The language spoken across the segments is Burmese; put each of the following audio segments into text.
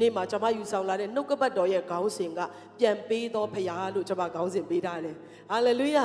နေ့မှာကျွန်မယူဆောင်လာတဲ့နှုတ်ကပတ်တော်ရဲ့ခေါင်းစဉ်ကပြန်ပေးသောဖရားလို့ကျွန်မခေါင်းစဉ်ပေးထားတယ်ဟာလေလုယာ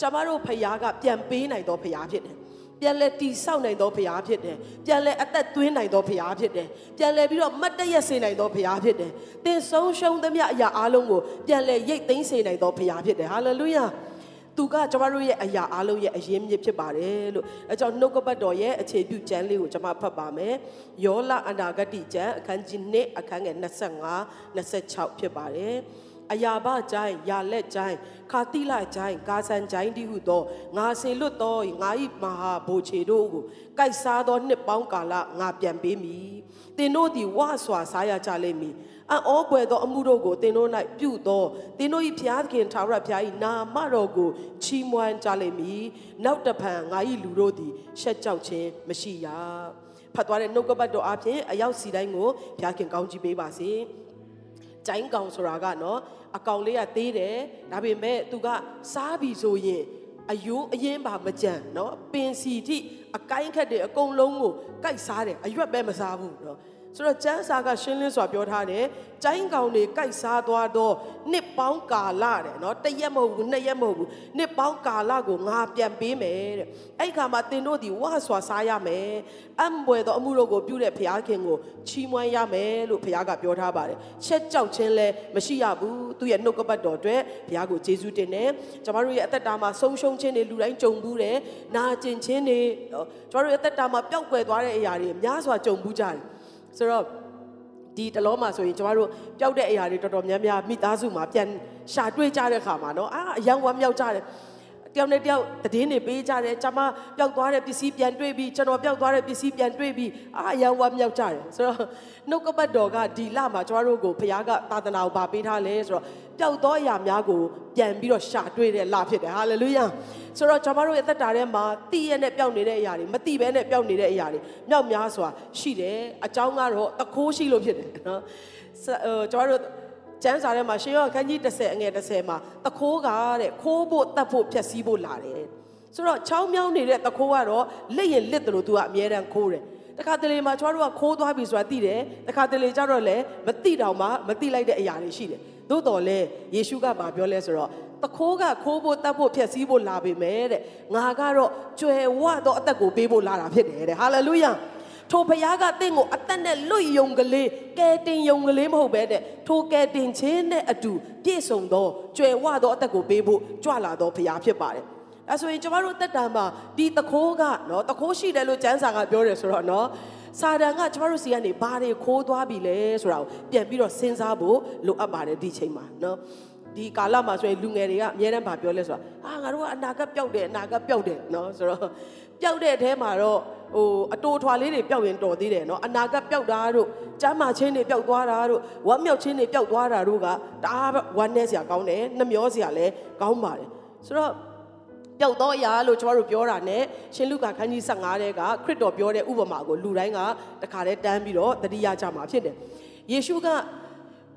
ကျွန်မတို့ဖရားကပြန်ပေးနိုင်သောဖရားဖြစ်တယ်ပြန်လဲတီဆောက်နိုင်သောဘုရားဖြစ်တယ်။ပြန်လဲအသက်သွင်းနိုင်သောဘုရားဖြစ်တယ်။ပြန်လဲပြီးတော့မတ်တရက်စေနိုင်သောဘုရားဖြစ်တယ်။သင်ဆုံးရှုံးသမျှအရာအလုံးကိုပြန်လဲရိတ်သိမ်းစေနိုင်သောဘုရားဖြစ်တယ်။ဟာလေလုယာ။ သူကကျွန်တော်တို့ရဲ့အရာအလုံးရဲ့အရင်မြစ်ဖြစ်ပါတယ်လို့အဲကြောင့်နှုတ်ကပတ်တော်ရဲ့အခြေပြုကျမ်းလေးကိုကျွန်မဖတ်ပါမယ်။ယောလအနာဂတိကျမ်းအခန်းကြီး1အခန်းငယ်25 26ဖြစ်ပါတယ်။အယာဘကျိုင်းယာလက်ကျိုင်းခါတိလကျိုင်းကာဆန်ကျိုင်းတိဟုသောငါစေလွတ်သောငါ၏မဟာဘိုချေတို့ကိုကိုက်စားသောနှစ်ပေါင်းကာလငါပြန်ပေးမည်သင်တို့သည်ဝါစွာစားရကြလိမ့်မည် အံ့ဩကွယ်သောအမှုတို့ကိုသင်တို့၌ပြုသောသင်တို့၏ဖျားသခင်ထာဝရဘုရား၏နာမတော်ကိုချီးမွမ်းကြလိမ့်မည်နောက်တဖန်ငါ၏လူတို့သည်ရှက်ကြောက်ခြင်းမရှိရဖတ်သွားတဲ့နှုတ်ကပတ်တော်အပြင်အရောက်စီတိုင်းကိုဘုရားခင်ကောင်းချီးပေးပါစေကျိုင်းကောင်ဆိုတာကနော်အကောင်လေးကသေးတယ်ဒါပေမဲ့သူကစားပြီဆိုရင်အယိုးအရင်ပါမကြံเนาะပင်စီတိအကိုင်းခက်တွေအကုန်လုံးကိုကြိုက်စားတယ်အရွက်ပဲမစားဘူးเนาะ ဆိုတော့ကျမ်းစာကရှင်းလင်းစွာပြောထားတယ်။ကျိုင်းကောင်တွေကြိုက်စားသွားတော့နှစ်ပေါင်းကာလတဲ့နော်တရက်မဟုတ်ဘူးနှစ်ရက်မဟုတ်ဘူးနှစ်ပေါင်းကာလကိုငါပြန်ပေးမယ်တဲ့။အဲ့ခါမှာသင်တို့ဒီဝါစွာစားရမယ်။အံပွေသောအမှုတို့ကိုပြုတဲ့ဘုရားခင်ကိုချီးမွမ်းရမယ်လို့ဘုရားကပြောထားပါတယ်။ချက်ကြောက်ခြင်းလည်းမရှိရဘူး။သူရဲ့နှုတ်ကပတ်တော်အတွက်ဘုရားကိုကျေးဇူးတင်တယ်။ကျွန်တော်တို့ရဲ့အသက်တာမှာဆုံးရှုံးခြင်းတွေလူတိုင်းကြုံဘူးတယ်။နာကျင်ခြင်းတွေကျွန်တော်တို့ရဲ့အသက်တာမှာပျောက်ကွယ်သွားတဲ့အရာတွေများစွာကြုံဘူးကြတယ်။ ဆိုတော့ဒီတလောမှာဆိုရင်ကျမတို့ပျောက်တဲ့အရာတွေတော်တော်များများမိသားစုမှာပြန်ရှာတွေ့ကြတဲ့ခါမှာเนาะအာအယံဝမ်းမြောက်ကြတယ် တယောက်နဲ့တယောက်သတင်းတွေပေးကြတယ်ကျွန်မပျောက်သွားတဲ့ပစ္စည်းပြန်တွေ့ပြီးကျွန်တော်ပျောက်သွားတဲ့ပစ္စည်းပြန်တွေ့ပြီးအာအယံဝမ်းမြောက်ကြတယ်ဆိုတော့နှုတ်ကပတ်တော်ကဒီလမှာကျွန်တော်တို့ကိုဘုရားကသာသနာကိုဗာပေးထားလဲဆိုတော့ပျောက်သောအရာများကိုပြန်ပြီးတော့ရှာတွေ့တဲ့လဖြစ်တယ်ဟာလေလုယာဆိုတော့ကျွန်တော်တို့ရဲ့အသက်တာထဲမှာတည်ရနဲ့ပျောက်နေတဲ့အရာတွေမတည်ဘဲနဲ့ပျောက်နေတဲ့အရာတွေမြောက်များစွာရှိတယ်အကြောင်းကတော့တခိုးရှိလို့ဖြစ်တယ်နော်ကျွန်တော်တို့ ကျမ်းစာထဲမှာရှင်ယောခန်းကြီး30အငယ်30မှာတခိုးကတဲ့ခိုးဖို့တတ်ဖို့ဖြက်စီးဖို့လာတယ်ဆိုတော့ချောင်းမြောင်းနေတဲ့တခိုးကတော့လက်ရင်လက်တယ်လို့သူကအမြဲတမ်းခိုးတယ်တခါတလေမှာကျွန်တော်တို့ကခိုးသွားပြီဆိုတာသိတယ်တခါတလေကျတော့လည်းမသိတော့မှမသိလိုက်တဲ့အရာတွေရှိတယ်သို့တော်လည်းယေရှုကဘာပြောလဲဆိုတော့တခိုးကခိုးဖို့တတ်ဖို့ဖြက်စီးဖို့လာပေမဲ့တဲ့ငါကတော့ကြွယ်ဝသောအသက်ကိုပေးဖို့လာတာဖြစ်တယ်တဲ့ဟာလေလုယာ ထိုဘုရားကတင့်ကိုအသက်နဲ့လွတ်ယုံကလေးကဲတင်ယုံကလေးမဟုတ်ပဲတဲ့ထိုကဲတင်ခြင်းနဲ့အတူပြည့်စုံသောကြွယ်ဝသောအသက်ကိုပေးဖို့ကြွလာသောဘုရားဖြစ်ပါတယ်အဲဆိုရင်ကျမတို့တက်တာမှာဒီတခိုးကနော်တခိုးရှိတယ်လို့ကျမ်းစာကပြောတယ်ဆိုတော့နော်စာတန်ကကျမတို့စီကနေဘာတွေခိုးသွားပြီလဲဆိုတာကိုပြန်ပြီးတော့စဉ်းစားဖို့လိုအပ်ပါတယ်ဒီချိန်မှာနော်ဒီကာလမှာဆိုရင်လူငယ်တွေကအများတန်းဗာပြောလဲဆိုတာအာငါတို့ကအနာဂတ်ပျောက်တယ်အနာဂတ်ပျောက်တယ်နော်ဆိုတော့ပျောက်တဲ့အထဲမှာတော့ ဟိုအတိုးထွာလေးတွေပျောက်ရင်တော်သေးတယ်နော်အနာဂတ်ပျောက်တာတို့ကျမ်းမာခြင်းတွေပျောက်သွားတာတို့ဝမ်းမြောက်ခြင်းတွေပျောက်သွားတာတို့ကတအားဝမ်းနည်းစရာကောင်းတယ်နှမျောစရာလည်းကောင်းပါတယ်ဆိုတော့ပျောက်တော့အရာလို့ကျွန်တော်တို့ပြောတာ ਨੇ ရှင်လုကာခန်းကြီး15တဲကခရစ်တော်ပြောတဲ့ဥပမာကိုလူတိုင်းကတခါတည်းတန်းပြီးတော့တတိယကြမှာဖြစ်တယ်ယေရှုက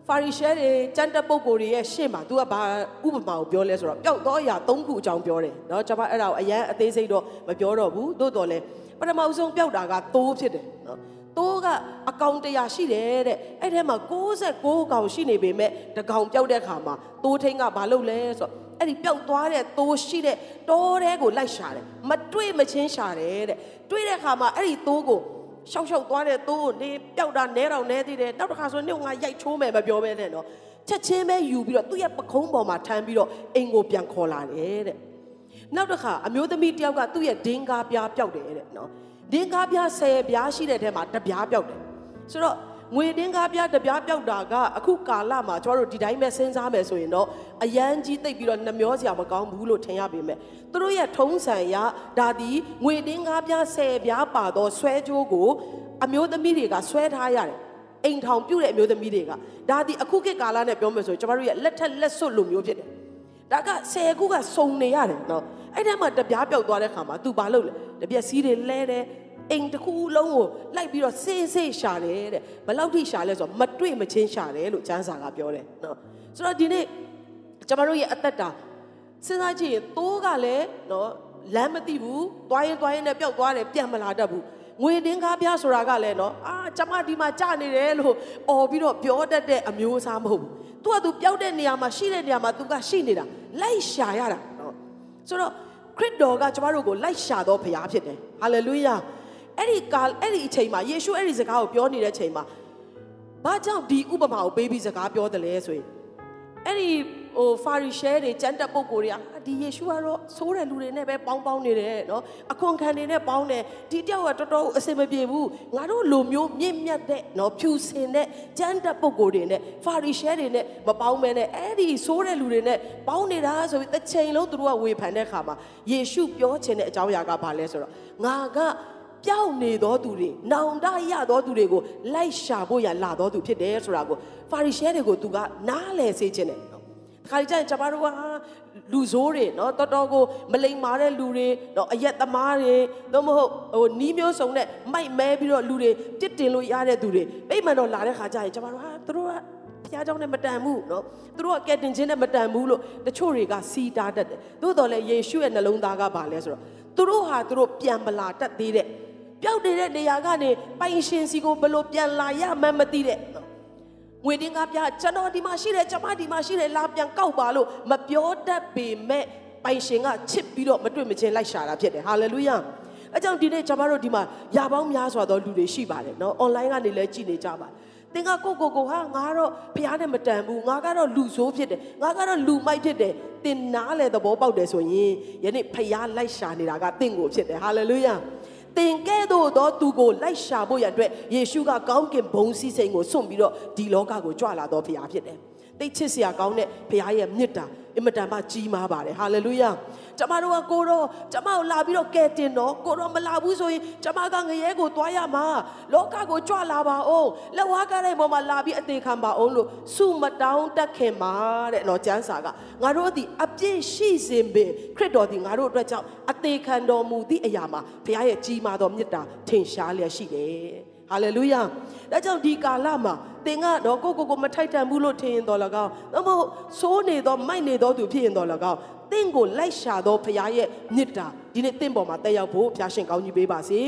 ဖာရိရှဲတွေကျမ်းတက်ပုဂ္ဂိုလ်တွေရဲ့ရှေ့မှာ तू ကဘာဥပမာကိုပြောလဲဆိုတော့ပျောက်တော့အရာ၃ခုအကြောင်းပြောတယ်เนาะကျွန်မအဲ့ဒါကိုအရန်အသေးစိတ်တော့မပြောတော့ဘူးသို့တော်လဲ ပထမအဆုံးပျောက်တာကသိုးဖြစ်တယ်နော်သိုးကအကောင်တရာရှိတယ်တဲ့အဲ့ထဲမှာ66ကောင်ရှိနေပေမဲ့တကောင်ပျောက်တဲ့ခါမှာသိုးထိန်ကမလုပ်လဲဆိုတော့အဲ့ဒီပျောက်သွားတဲ့သိုးရှိတဲ့တောထဲကိုလိုက်ရှာတယ်မတွေ့မချင်းရှာတယ်တဲ့တွေ့တဲ့ခါမှာအဲ့ဒီသိုးကိုရှောက်ရှောက်သွားတဲ့သိုးကိုနေပျောက်တာနဲတော့နဲသေးတယ်နောက်တစ်ခါဆိုနှုတ်ငါရိုက်ချိုးမယ်မပြောဘဲနဲ့နော်ချက်ချင်းပဲယူပြီးတော့သူ့ရဲ့ပခုံးပေါ်မှာထမ်းပြီးတော့အိမ်ကိုပြန်ခေါ်လာတယ်တဲ့ နောက်တစ်ခါအမျိုးသမီးတယောက်ကသူ့ရဲ့ဒင်းကားပြားပျောက်တယ်တဲ့နော်ဒင်းကားပြား10ပြားရှိတဲ့ထဲမှာတပြားပျောက်တယ်ဆိုတော့ငွေတင်းကားပြားတပြားပျောက်တာကအခုကာလမှာကျွန်တော်တို့ဒီတိုင်းပဲစဉ်းစားမယ်ဆိုရင်တော့အရန်ကြီးတိတ်ပြီးတော့နှမျောစရာမကောင်းဘူးလို့ထင်ရပေမဲ့သူတို့ရဲ့ထုံးစံရဒါဒီငွေတင်းကားပြား10ပြားပါတော့ဆွဲကြိုးကိုအမျိုးသမီးတွေကဆွဲထားရတယ်အိမ်ထောင်ပြုတ်တဲ့အမျိုးသမီးတွေကဒါဒီအခုခေတ်ကာလနဲ့ပြောမယ်ဆိုရင်ကျွန်တော်တို့ရဲ့လက်ထက်လက်စွပ်လိုမျိုးဖြစ်တယ် ဒါက10ခုကစုံနေရတယ်နော်အဲ့ထဲမှာတပြားပြောက်သွားတဲ့ခါမှာ तू ဘာလုပ်လဲတပြက်စီးတွေလဲတယ်အိမ်တစ်ခုလုံးကိုလိုက်ပြီးတော့စေးစေးရှာတယ်တဲ့ဘယ်လောက်ထိရှာလဲဆိုတော့မတွေ့မချင်းရှာတယ်လို့ကျမ်းစာကပြောတယ်နော်ဆိုတော့ဒီနေ့ကျွန်တော်တို့ရဲ့အသက်တာစဉ်းစားကြည့်ရင်တိုးကလည်းနော်လမ်းမသိဘူးတွားရင်တွားရင်နဲ့ပျောက်သွားတယ်ပြန်မလာတတ်ဘူး ငွေတင်းကားပြဆိုတာကလည်းနော်အာကျမဒီမှာကြာနေတယ်လို့អော်ပြီးတော့ပြောတတ်တဲ့အမျိုးအစားမဟုတ်ဘူး။ तू က तू ပျောက်တဲ့နေရာမှာရှိတဲ့နေရာမှာ तू ကရှိနေတာလိုက်ရှာရတာနော်ဆိုတော့ခရစ်တော်ကကျမတို့ကိုလိုက်ရှာတော့ဖရားဖြစ်တယ်ဟာလေလုယာအဲ့ဒီကာအဲ့ဒီအချိန်မှာယေရှုအဲ့ဒီစကားကိုပြောနေတဲ့အချိန်မှာဘာကြောင့်ဒီဥပမာကိုပေးပြီးစကားပြောတယ်လဲဆိုရင်အဲ့ဒီ ဟိုဖာရီရှဲတွေကျမ်းတက်ပုဂ္ဂိုလ်တွေကဒီယေရှုကတော့ဆိုးတဲ့လူတွေနဲ့ပဲပေါင်းပေါင်းနေတယ်နော်အခွန်ခံတွေနဲ့ပေါင်းတယ်ဒီတယောက်ကတော်တော်အဆင်မပြေဘူးငါတို့လူမျိုးမြင့်မြတ်တဲ့နော်ဖြူစင်တဲ့ကျမ်းတက်ပုဂ္ဂိုလ်တွေနဲ့ဖာရီရှဲတွေနဲ့မပေါင်းမဲနဲ့အဲ့ဒီဆိုးတဲ့လူတွေနဲ့ပေါင်းနေတာဆိုပြီးတစ်ချိန်လုံးသူတို့ကဝေဖန်တဲ့အခါမှာယေရှုပြောချင်တဲ့အကြောင်းအရာကဘာလဲဆိုတော့ငါကပျောက်နေသောသူတွေနောင်တရသောသူတွေကိုလိုက်ရှာဖို့ရလာသောသူဖြစ်တယ်ဆိုတာကိုဖာရီရှဲတွေကိုသူကနားလည်စေခြင်းတယ် ခါကြရင်ကျမတို့ကလူဆိုးတွေเนาะတော်တော်ကိုမလိမ်မာတဲ့လူတွေเนาะအရက်သမားတွေတော့မဟုတ်ဟိုနီးမျိုးစုံနဲ့မိုက်မဲပြီးတော့လူတွေတစ်တင်လို့ရတဲ့သူတွေပိတ်မှန်တော့လာတဲ့ခါကျရင်ကျမတို့ဟာသူတို့ကဖျားเจ้าနဲ့မတန်ဘူးเนาะသူတို့ကကဲတင်ခြင်းနဲ့မတန်ဘူးလို့တချို့တွေကစီးတားတတ်တယ်သို့တော်လည်းယေရှုရဲ့နှလုံးသားကဘာလဲဆိုတော့သူတို့ဟာသူတို့ပြန်မလာတတ်သေးတဲ့ပျောက်နေတဲ့နေရာကနေပိုင်ရှင်စီကိုဘယ်လိုပြန်လာရမှန်းမသိတဲ့နော် ငွေတင်းကားပြကျွန်တော်ဒီမှာရှိတယ်ကျွန်မဒီမှာရှိတယ်လာပြန်ကောက်ပါလို့မပြောတတ်ပေမဲ့ပိုင်ရှင်ကချစ်ပြီးတော့မတွေ့မချင်းလိုက်ရှာတာဖြစ်တယ်ဟာလေလုယာအဲကြောင့်ဒီနေ့ကျွန်တော်တို့ဒီမှာယာပေါင်းများစွာသောလူတွေရှိပါတယ်နော်အွန်လိုင်းကနေလည်းကြည့်နေကြပါသင်ကကိုကိုကိုဟာငါတော့ဖះနဲ့မတန်ဘူးငါကတော့လူဆိုးဖြစ်တယ်ငါကတော့လူမိုက်ဖြစ်တယ်သင်နားလေသဘောပေါက်တယ်ဆိုရင်ယနေ့ဖះလိုက်ရှာနေတာကသင်ကိုဖြစ်တယ်ဟာလေလုယာ သင်ကဲ့သို့သောသူကိုလိုက်ရှာဖို့ရန်အတွက်ယေရှုကကောင်းကင်ဘုံစည်းစိမ်ကိုစွန့်ပြီးတော့ဒီလောကကိုကြွလာတော်ဖရားဖြစ်တယ်။သိချစ်စရာကောင်းတဲ့ဖရားရဲ့မြတ်တာ အင်မတန်မှကြီးမားပါတယ်။ဟာလေလုယာ။ကျမတို့ကကိုတော့ကျမကိုလာပြီးတော့ကဲတင်တော့ကိုတော့မလာဘူးဆိုရင်ကျမကငရဲကိုသွားရမှာလောကကိုကြွလာပါအောင်လက်ဝါးကားတဲ့ပေါ်မှာလာပြီးအသေးခံပါအောင်လို့စုမတောင်းတတ်ခင်ပါတဲ့နော်ကျမ်းစာကငါတို့ဒီအပြည့်ရှိစဉ်ပင်ခရစ်တော်ဒီငါတို့အတွက်ကြောင့်အသေးခံတော်မူသည့်အရာမှာဘုရားရဲ့ကြီးမားသောမြတ်တာထင်ရှားလျက်ရှိတယ် ဟာလေလုယာဒါကြောင့်ဒီကာလမှာသင်ကတော့ကိုကိုကိုမထိုက်တန်ဘူးလို့ထင်ရင်တော်လကောင်းသို့မဟုတ်စိုးနေသောမိုက်နေသောသူဖြစ်ရင်တော်လကောင်းသင်ကိုလိုက်ရှာသောဘုရားရဲ့မြတ်တာဒီနေ့သင်ပေါ်မှာတက်ရောက်ဖို့ဘုရားရှင်ကောင်းကြီးပေးပါစေ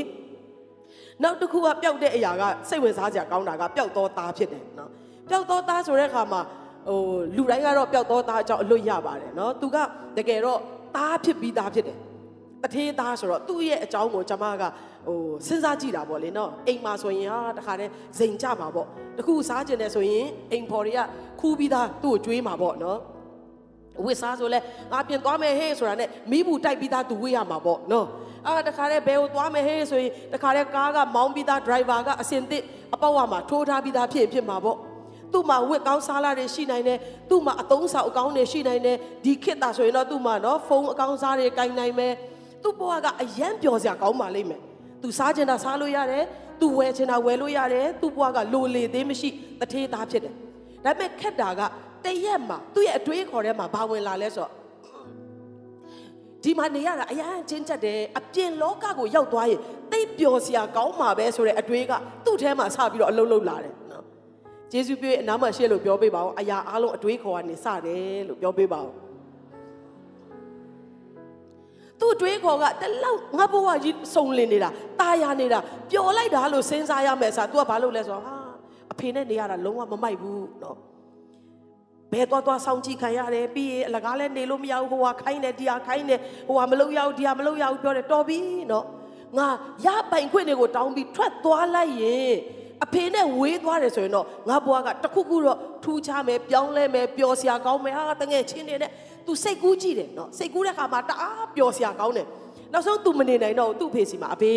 နောက်တစ်ခုကပျောက်တဲ့အရာကစိတ်ဝင်စားစရာကောင်းတာကပျောက်သောသားဖြစ်တယ်နော်ပျောက်သောသားဆိုတဲ့အခါမှာဟိုလူတိုင်းကတော့ပျောက်သောသားအကြောင်းအလွတ်ရပါတယ်နော်သူကတကယ်တော့သားဖြစ်ပြီးသားဖြစ်တယ် တထေးသားဆိုတော့သူ့ရဲ့အကြောင်းကိုကျွန်မကဟိုစဉ်းစားကြည့်တာပေါ့လေနော်အိမ်မှာဆိုရင်ဟာတခါတည်းဇိမ်ကြမှာပေါ့တခုစားကျင်တယ်ဆိုရင်အိမ်ဖော်တွေကခူးပြီးသားသူ့ကိုကြွေးမှာပေါ့နော်ဝစ်စားဆိုလဲငါပြင်သွားမယ်ဟေးဆိုတာနဲ့မိဘူးတိုက်ပြီးသားသူဝေးရမှာပေါ့နော်အာတခါတည်းဘယ်ကိုသွားမယ်ဟေးဆိုရင်တခါတည်းကားကမောင်းပြီးသား driver ကအစင်သစ်အပေါက်ဝမှာထိုးထားပြီးသားဖြစ်ဖြစ်မှာပေါ့သူ့မှာဝက်ကောင်းစားလာတွေရှိနိုင်တယ်သူ့မှာအသုံးဆောင်အကောင်းတွေရှိနိုင်တယ်ဒီခေတ်တာဆိုရင်တော့သူ့မှာနော်ဖုန်းအကောင်းစားတွေကင်နိုင်မယ် သူ့ဘဝကအယံပျော်စရာကောင်းပါလိမ့်မယ်သူစားချင်တာစားလို့ရတယ်သူဝယ်ချင်တာဝယ်လို့ရတယ်သူ့ဘဝကလိုလေသေးမရှိတထေးသားဖြစ်တယ်ဒါပေမဲ့ခက်တာကတရက်မှာသူ့ရဲ့အတွေးခေါ်ထဲမှာဘာဝင်လာလဲဆိုတော့ဒီမှာနေရတာအရန်ချင်းချက်တယ်အပြင်လောကကိုရောက်သွားရင်သိပ်ပျော်စရာကောင်းမှာပဲဆိုတဲ့အတွေးကသူ့ထဲမှာစပြီးတော့အလုံးလုံးလာတယ်နော်ဂျေဇုပြည့်အနားမှာရှေ့လို့ပြောပေးပါဦးအရာအားလုံးအတွေးခေါ်ကနေစတယ်လို့ပြောပေးပါဦး သူ့တွေးခေါ်ကတလောက်ငါဘဝကြီးစုံလင်နေတာตายရနေတာပျော်လိုက်တာလို့စဉ်းစားရမယ်ဆိုတော့ तू ကဘာလုပ်လဲဆိုတော့ဟာအဖေနဲ့နေရတာလုံးဝမမိုက်ဘူးเนาะဘယ်သွားသွားဆောင်ကြည့်ခံရတယ်ပြီးရင်အလကားလဲနေလို့မရဘူးဟိုဟာခိုင်းတယ်ဒီဟာခိုင်းတယ်ဟိုဟာမလုပ်ရဘူးဒီဟာမလုပ်ရဘူးပြောတယ်တော်ပြီเนาะငါရပိုင်ခွင့်တွေကိုတောင်းပြီးထွက်သွားလိုက်ရင်အဖေနဲ့ဝေးသွားတယ်ဆိုရင်တော့ငါဘွားကတခုခုတော့ထူးခြားမယ်ပြောင်းလဲမယ်ပျော်စရာကောင်းမယ်ဟာတငယ်ချင်းတွေနဲ့ သူစိတ်ကူးကြည့်တယ်နော်စိတ်ကူးတဲ့ခါမှာတအားပျော်စရာကောင်းတယ်နောက်ဆုံးသူမနေနိုင်တော့သူ့အဖေစီမှာအဖေ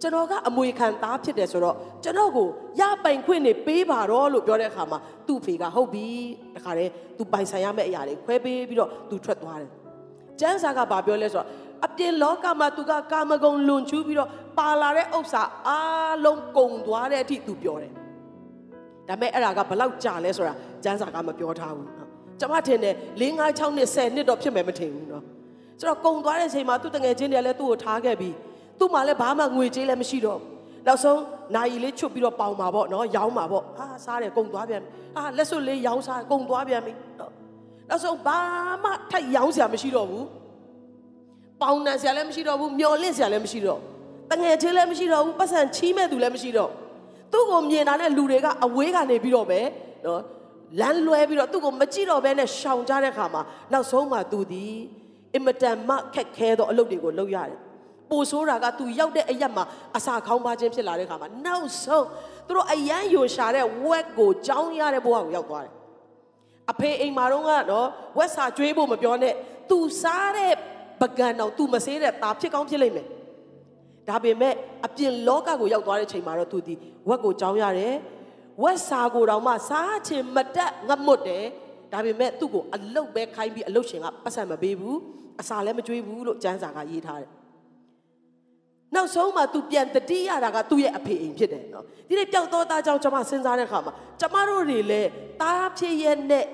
ကျွန်တော်ကအမွေခံသားဖြစ်တယ်ဆိုတော့ကျွန်တော်ကိုရပိုင်ခွင့်နေပေးပါတော့လို့ပြောတဲ့အခါမှာသူ့ဖေကဟုတ်ပြီတခါတည်းသူပိုင်ဆိုင်ရမယ့်အရာတွေခွဲပေးပြီးတော့သူထွက်သွားတယ်ကျန်းစာကဘာပြောလဲဆိုတော့အပြင်လောကမှာသူကကာမဂုဏ်လွန်ကျူးပြီးတော့ပါလာတဲ့ဥစ္စာအားလုံးကုန်သွားတဲ့အထိသူပြောတယ်ဒါပေမဲ့အဲ့ဒါကဘလောက်ကြာလဲဆိုတာကျန်းစာကမပြောထားဘူး ကျမထင်တယ်၄၅၆နှစ်10နှစ်တော့ဖြစ်မယ်မထင်ဘူးနော်ဆိုတော့ကုံသွားတဲ့အချိန်မှာသူ့တငယ်ချင်းတွေကလည်းသူ့ကိုထားခဲ့ပြီးသူ့မှာလည်းဘာမှငွေကြေးလည်းမရှိတော့နောက်ဆုံးနိုင်လေးချွတ်ပြီးတော့ပေါင်ပါပေါ့နော်ရောင်းပါပေါ့ဟာစားတယ်ကုံသွားပြန်ပြီဟာလက်စွပ်လေးရောင်းစားကုံသွားပြန်ပြီနော်နောက်ဆုံးဘာမှထပ်ရောင်းစရာမရှိတော့ဘူးပေါင်တန်စရာလည်းမရှိတော့ဘူးမျော်လင့်စရာလည်းမရှိတော့တငယ်ချင်းလည်းမရှိတော့ဘူးပတ်စံချီးမဲ့သူလည်းမရှိတော့သူ့ကိုမြင်တာနဲ့လူတွေကအဝေးကနေပြီးတော့ပဲနော် လမ်းလွဲပြီးတော့သူ့ကိုမကြည့်တော့ဘဲနဲ့ရှောင်ကြတဲ့ခါမှာနောက်ဆုံးမှသူသည်အင်မတန်မှခက်ခဲသောအလုပ်တွေကိုလုပ်ရတယ်ပိုဆိုးတာကသူရောက်တဲ့အရက်မှာအစာခေါင်းပါခြင်းဖြစ်လာတဲ့ခါမှာနောက်ဆုံးသူတို့အယမ်းယိုရှာတဲ့ဝက်ကိုကြောင်းရတဲ့ဘဝကိုရောက်သွားတယ်အဖေအိမ်မှာတော့ကတော့ဝက်စာကျွေးဖို့မပြောနဲ့သူစားတဲ့ပကံတော့သူမဆေးတဲ့ตาဖြစ်ကောင်းဖြစ်လိမ့်မယ်ဒါပေမဲ့အပြင်လောကကိုရောက်သွားတဲ့ချိန်မှာတော့သူဒီဝက်ကိုကြောင်းရတယ် ဝက်စာကိုတောင်မှစားချင်မတက်ငတ်မွတ်တယ်ဒါပေမဲ့သူ့ကိုအလုတ်ပဲခိုင်းပြီးအလုတ်ရှင်ကပတ်စံမပေးဘူးအစာလည်းမကျွေးဘူးလို့ကျမ်းစာကရေးထားတယ်နောက်ဆုံးမှ तू ပြန်တတိရတာကသူ့ရဲ့အဖေအိမ်ဖြစ်တယ်နော်ဒီနေ့ပျောက်သောသားကြောင့်ကျွန်မစဉ်းစားတဲ့အခါမှာကျွန်မတို့တွေလည်းသားဖြစ်ရဲ့နဲ့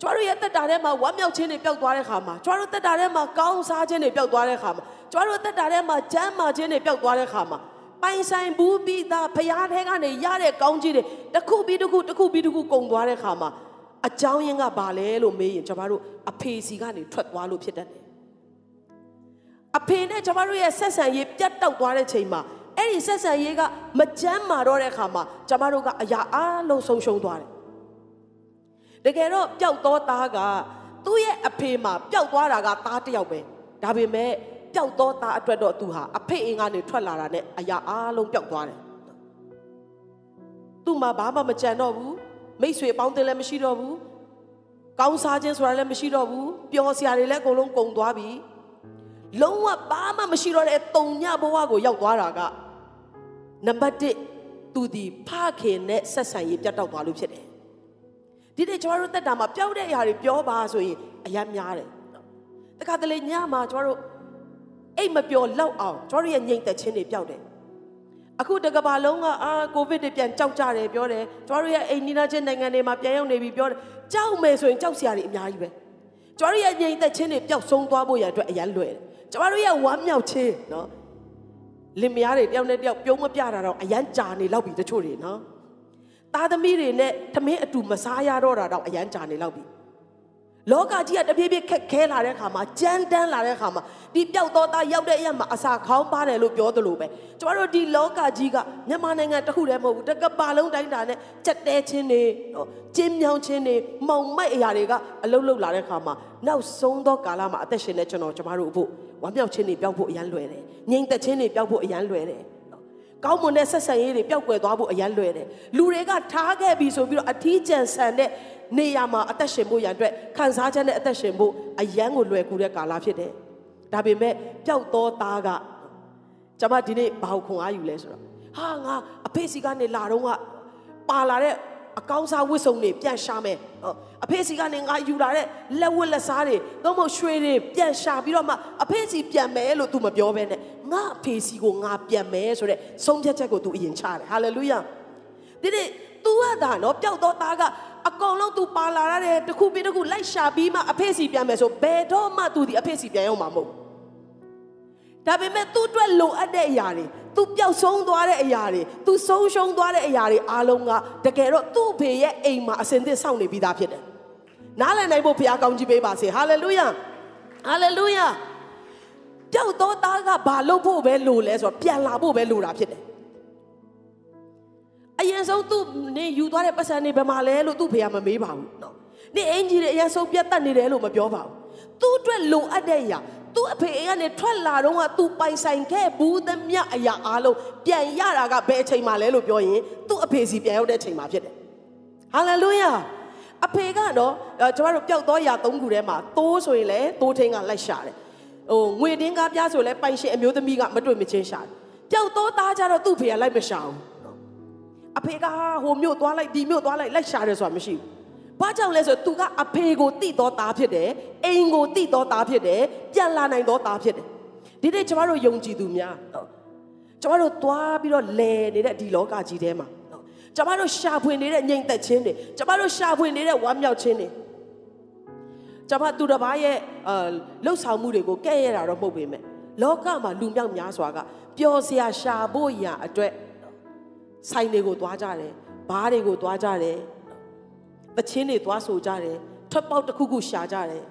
ကျွားတို့ရဲ့တက်တာထဲမှာဝမ်းမြောက်ခြင်းတွေပျောက်သွားတဲ့ခါမှာကျွားတို့တက်တာထဲမှာကောင်းစားခြင်းတွေပျောက်သွားတဲ့ခါမှာကျွားတို့တက်တာထဲမှာကျမ်းမာခြင်းတွေပျောက်သွားတဲ့ခါမှာ ပိုင်ဆိုင်ဘူးပြီးသားဖရားထဲကနေရတဲ့ကောင်းကြီးတွေတစ်ခုပြီးတစ်ခုတစ်ခုပြီးတစ်ခုကုန်သွားတဲ့ခါမှာအကြောင်းရင်းကဘာလဲလို့မေးရင်ကျွန်တော်တို့အဖေစီကနေထွက်သွားလို့ဖြစ်တတ်တယ်အဖေနဲ့ကျွန်တော်တို့ရဲ့ဆက်ဆံရေးပြတ်တောက်သွားတဲ့ချိန်မှာအဲ့ဒီဆက်ဆံရေးကမကြမ်းမာတော့တဲ့ခါမှာကျွန်တော်တို့ကအရာအလုံးဆုံးရှုံးသွားတယ်တကယ်တော့ပျောက်သောသားကသူ့ရဲ့အဖေမှာပျောက်သွားတာကသားတစ်ယောက်ပဲဒါပေမဲ့ ပျောက်သောသားအတွက်တော့သူဟာအဖေအင်းကနေထွက်လာတာနဲ့အရာအလုံးပျောက်သွားတယ်သူ့မှာဘာမှမကြံတော့ဘူးမိတ်ဆွေအပေါင်းအသင်းလည်းမရှိတော့ဘူးကောင်းစားခြင်းဆိုတာလည်းမရှိတော့ဘူးပျော်စရာတွေလည်းအကုန်လုံးကုန်သွားပြီလုံးဝဘာမှမရှိတော့တဲ့တုံညဘဝကိုရောက်သွားတာကနံပါတ်1သူဒီဖခင်နဲ့ဆက်ဆံရေးပြတ်တောက်သွားလို့ဖြစ်တယ်ဒီနေ့ကျွန်တော်တို့တက်တာမှာပျောက်တဲ့အရာတွေပြောပါဆိုရင်အယမ်းများတယ်တခါတလေညမှာကျွန်တော်တို့ အိတ်မပျော်လောက်အောင်ကျွန်တော်တို့ရဲ့ငြိမ်သက်ခြင်းတွေပျောက်တယ်အခုတကဘာလုံးကအာကိုဗစ်တွေပြန်ကြောက်ကြတယ်ပြောတယ်ကျွန်တော်တို့ရဲ့အိမ်နီးနားချင်းနိုင်ငံတွေမှာပြန်ရောက်နေပြီပြောတယ်ကြောက်မယ်ဆိုရင်ကြောက်စရာတွေအများကြီးပဲကျွန်တော်တို့ရဲ့ငြိမ်သက်ခြင်းတွေပျောက်ဆုံးသွားဖို့ရအတွက်အရန်လွယ်တယ်ကျွန်တော်တို့ရဲ့ဝမ်းမြောက်ခြင်းနော်လင်မယားတွေတယောက်နဲ့တယောက်ပြုံးမပြတာတော့အရန်ကြာနေလောက်ပြီတချို့တွေနော်သားသမီးတွေနဲ့သမင်းအတူမစားရတော့တာတော့အရန်ကြာနေလောက်ပြီ လောကကြီးကတပြေးပြေးခက်ခဲလာတဲ့ခါမှာကြမ်းတမ်းလာတဲ့ခါမှာဒီပျောက်တော့သားရောက်တဲ့အရာမှာအစာခေါင်းပါတယ်လို့ပြောသလိုပဲကျမတို့ဒီလောကကြီးကမြန်မာနိုင်ငံတစ်ခုတည်းမဟုတ်ဘူးတကပါလုံးတိုင်းတာနဲ့ကြက်တဲချင်းတွေနော်ကျင်းမြောင်းချင်းတွေမောင်မိုက်အရာတွေကအလုတ်လုတ်လာတဲ့ခါမှာနောက်ဆုံးသောကာလမှာအသက်ရှင်တဲ့ကျွန်တော်ကျမတို့အဖို့ဝမ်းမြောက်ခြင်းတွေပျောက်ဖို့အရန်လွယ်တယ်ငြိမ်သက်ခြင်းတွေပျောက်ဖို့အရန်လွယ်တယ်ကောင်းမွန်တဲ့ဆက်ဆံရေးတွေပျောက်ကွယ်သွားဖို့အရန်လွယ်တယ်လူတွေကထားခဲ့ပြီဆိုပြီးတော့အထီးကျန်ဆန်တဲ့ နေရာမှာအသက်ရှင်ဖို့ရန်အတွက်ခံစားချက်နဲ့အသက်ရှင်ဖို့အရန်ကိုလွယ်ကူတဲ့ကာလဖြစ်တယ်ဒါပေမဲ့ပျောက်သောသားကကျွန်မဒီနေ့ဘာကိုခွန်အားယူလဲဆိုတော့ဟာငါအဖေစီကနေလာတော့ကပါလာတဲ့အကောင်းစားဝတ်စုံတွေပြန်ရှာမယ်အဖေစီကနေငါယူလာတဲ့လက်ဝတ်လက်စားတွေတော့မဟုတ်ရွှေတွေပြန်ရှာပြီးတော့မှအဖေစီပြန်မယ်လို့ तू မပြောဘဲနဲ့ငါအဖေစီကိုငါပြန်မယ်ဆိုတဲ့ဆုံးဖြတ်ချက်ကို तू အရင်ချတယ်ဟာလေလုယာဒီနေ့ तू ကဒါနော်ပျောက်တော့သားကအကောင်လုံး तू ပါလာရတဲ့တခုပြီးတခုလိုက်ရှာပြီးမှအဖေစီပြန်မယ်ဆိုဘယ်တော့မှ तू ဒီအဖေစီပြန်ရောက်မှာမဟုတ်ဒါပေမဲ့သူ့အတွက်လိုအပ်တဲ့အရာတွေ तू ပျောက်ဆုံးသွားတဲ့အရာတွေ तू ဆုံးရှုံးသွားတဲ့အရာတွေအားလုံးကတကယ်တော့သူ့အဖေရဲ့အိမ်မှာအစင်သစ်စောင့်နေပြီးသားဖြစ်တယ်။နားလည်နိုင်ဖို့ဘုရားကောင်းကြီးပေးပါစေ။ဟာလေလုယာ။ဟာလေလုယာ။ပျောက်သောသားကဘာလုပ်ဖို့ပဲလိုလဲဆိုတော့ပြန်လာဖို့ပဲလိုတာဖြစ်တယ်။အ ရင်ဆုံးသူနေယူသွားတဲ့ပတ်စံနေဘယ်မှာလဲလို့သူ့ဖေကမမေးပါဘူးနော်။နေအင်ဂျီတွေအရင်ဆုံးပြတ်တက်နေတယ်လို့မပြောပါဘူး။သူ့အတွက်လိုအပ်တဲ့အရာသူ့အဖေအိမ်ကနေထွက်လာတော့ကသူပိုင်ဆိုင်ခဲ့ဘူးသမျှအရာအားလုံးပြန်ရတာကဘယ်အချိန်မှလဲလို့ပြောရင်သူ့အဖေစီပြန်ရောက်တဲ့အချိန်မှဖြစ်တယ်ဟာလေလုယာအဖေကတော့ကျွန်တော်တို့ပျောက်သောຢာသုံးခုထဲမှာသိုးဆိုရင်လည်းသိုးထင်းကလိုက်ရှာတယ်ဟိုငွေတင်းကားပြားဆိုလည်းပိုင်ရှင်အမျိုးသမီးကမတွေ့မချင်းရှာတယ်ပျောက်သောသားကြတော့သူ့ဖေကလိုက်မရှာဘူး အဖေကဟိုမြို့သွားလိုက်ဒီမြို့သွားလိုက်လိုက်ရှာတယ်ဆိုတာမရှိဘူးဘာကြောင့်လဲဆိုသူကအဖေကိုတိတော်သားဖြစ်တယ်အိမ်ကိုတိတော်သားဖြစ်တယ်ပြန်လာနိုင်တော်သားဖြစ်တယ်ဒီနေ့ကျမတို့ယုံကြည်သူများနော်ကျမတို့သွားပြီးတော့လဲနေတဲ့ဒီလောကကြီးထဲမှာနော်ကျမတို့ရှာဖွေနေတဲ့ငြိမ်သက်ခြင်းတွေကျမတို့ရှာဖွေနေတဲ့ဝမ်းမြောက်ခြင်းတွေကျမသူတစ်ပါးရဲ့အာလှုပ်ဆောင်မှုတွေကိုကဲ့ရတာတော့မဟုတ်ပေမဲ့လောကမှာလူမြောက်များစွာကပျော်စရာရှာဖို့ရာအတွက် ဆိုင်တွေကိုသွားကြတယ်ဘားတွေကိုသွားကြတယ်တချင်းတွေသွားဆိုကြတယ်ထွက်ပေါက်တစ်ခုခုရှာကြတယ်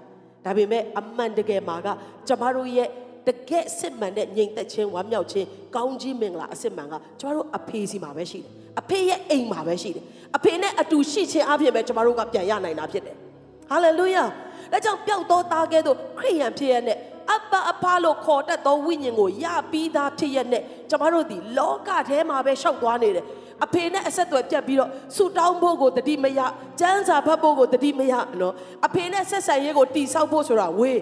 ဒါပေမဲ့အမှန်တကယ်မှာကကျမတို့ရဲ့တကယ်စစ်မှန်တဲ့ငြိမ်သက်ခြင်းဝမ်းမြောက်ခြင်းကောင်းကြီးမင်္ဂလာအစစ်မှန်ကကျမတို့အဖေစီမှာပဲရှိတယ်အဖေရဲ့အိမ်မှာပဲရှိတယ်အဖေနဲ့အတူရှိခြင်းအပြင်ပဲကျမတို့ကပြန်ရနိုင်တာဖြစ်တယ်ဟာလေလုယာဒါကြောင့်ပျောက်သောသားကဲ့သို့ခရိယန်ဖြစ်ရတဲ့ အပ္ပအဖလို့ခေါ်တတ်သောဝိညာဉ်ကိုရပြီးသားဖြစ်ရတဲ့ကျမတို့ဒီလောကထဲမှာပဲရှောက်သွားနေတယ်အဖေနဲ့အဆက်အသွယ်ပြတ်ပြီးတော့ဆူတောင်းဖို့ကိုတတိမရကျမ်းစာဖတ်ဖို့ကိုတတိမရနော်အဖေနဲ့ဆက်ဆံရေးကိုတိဆောက်ဖို့ဆိုတာဝေး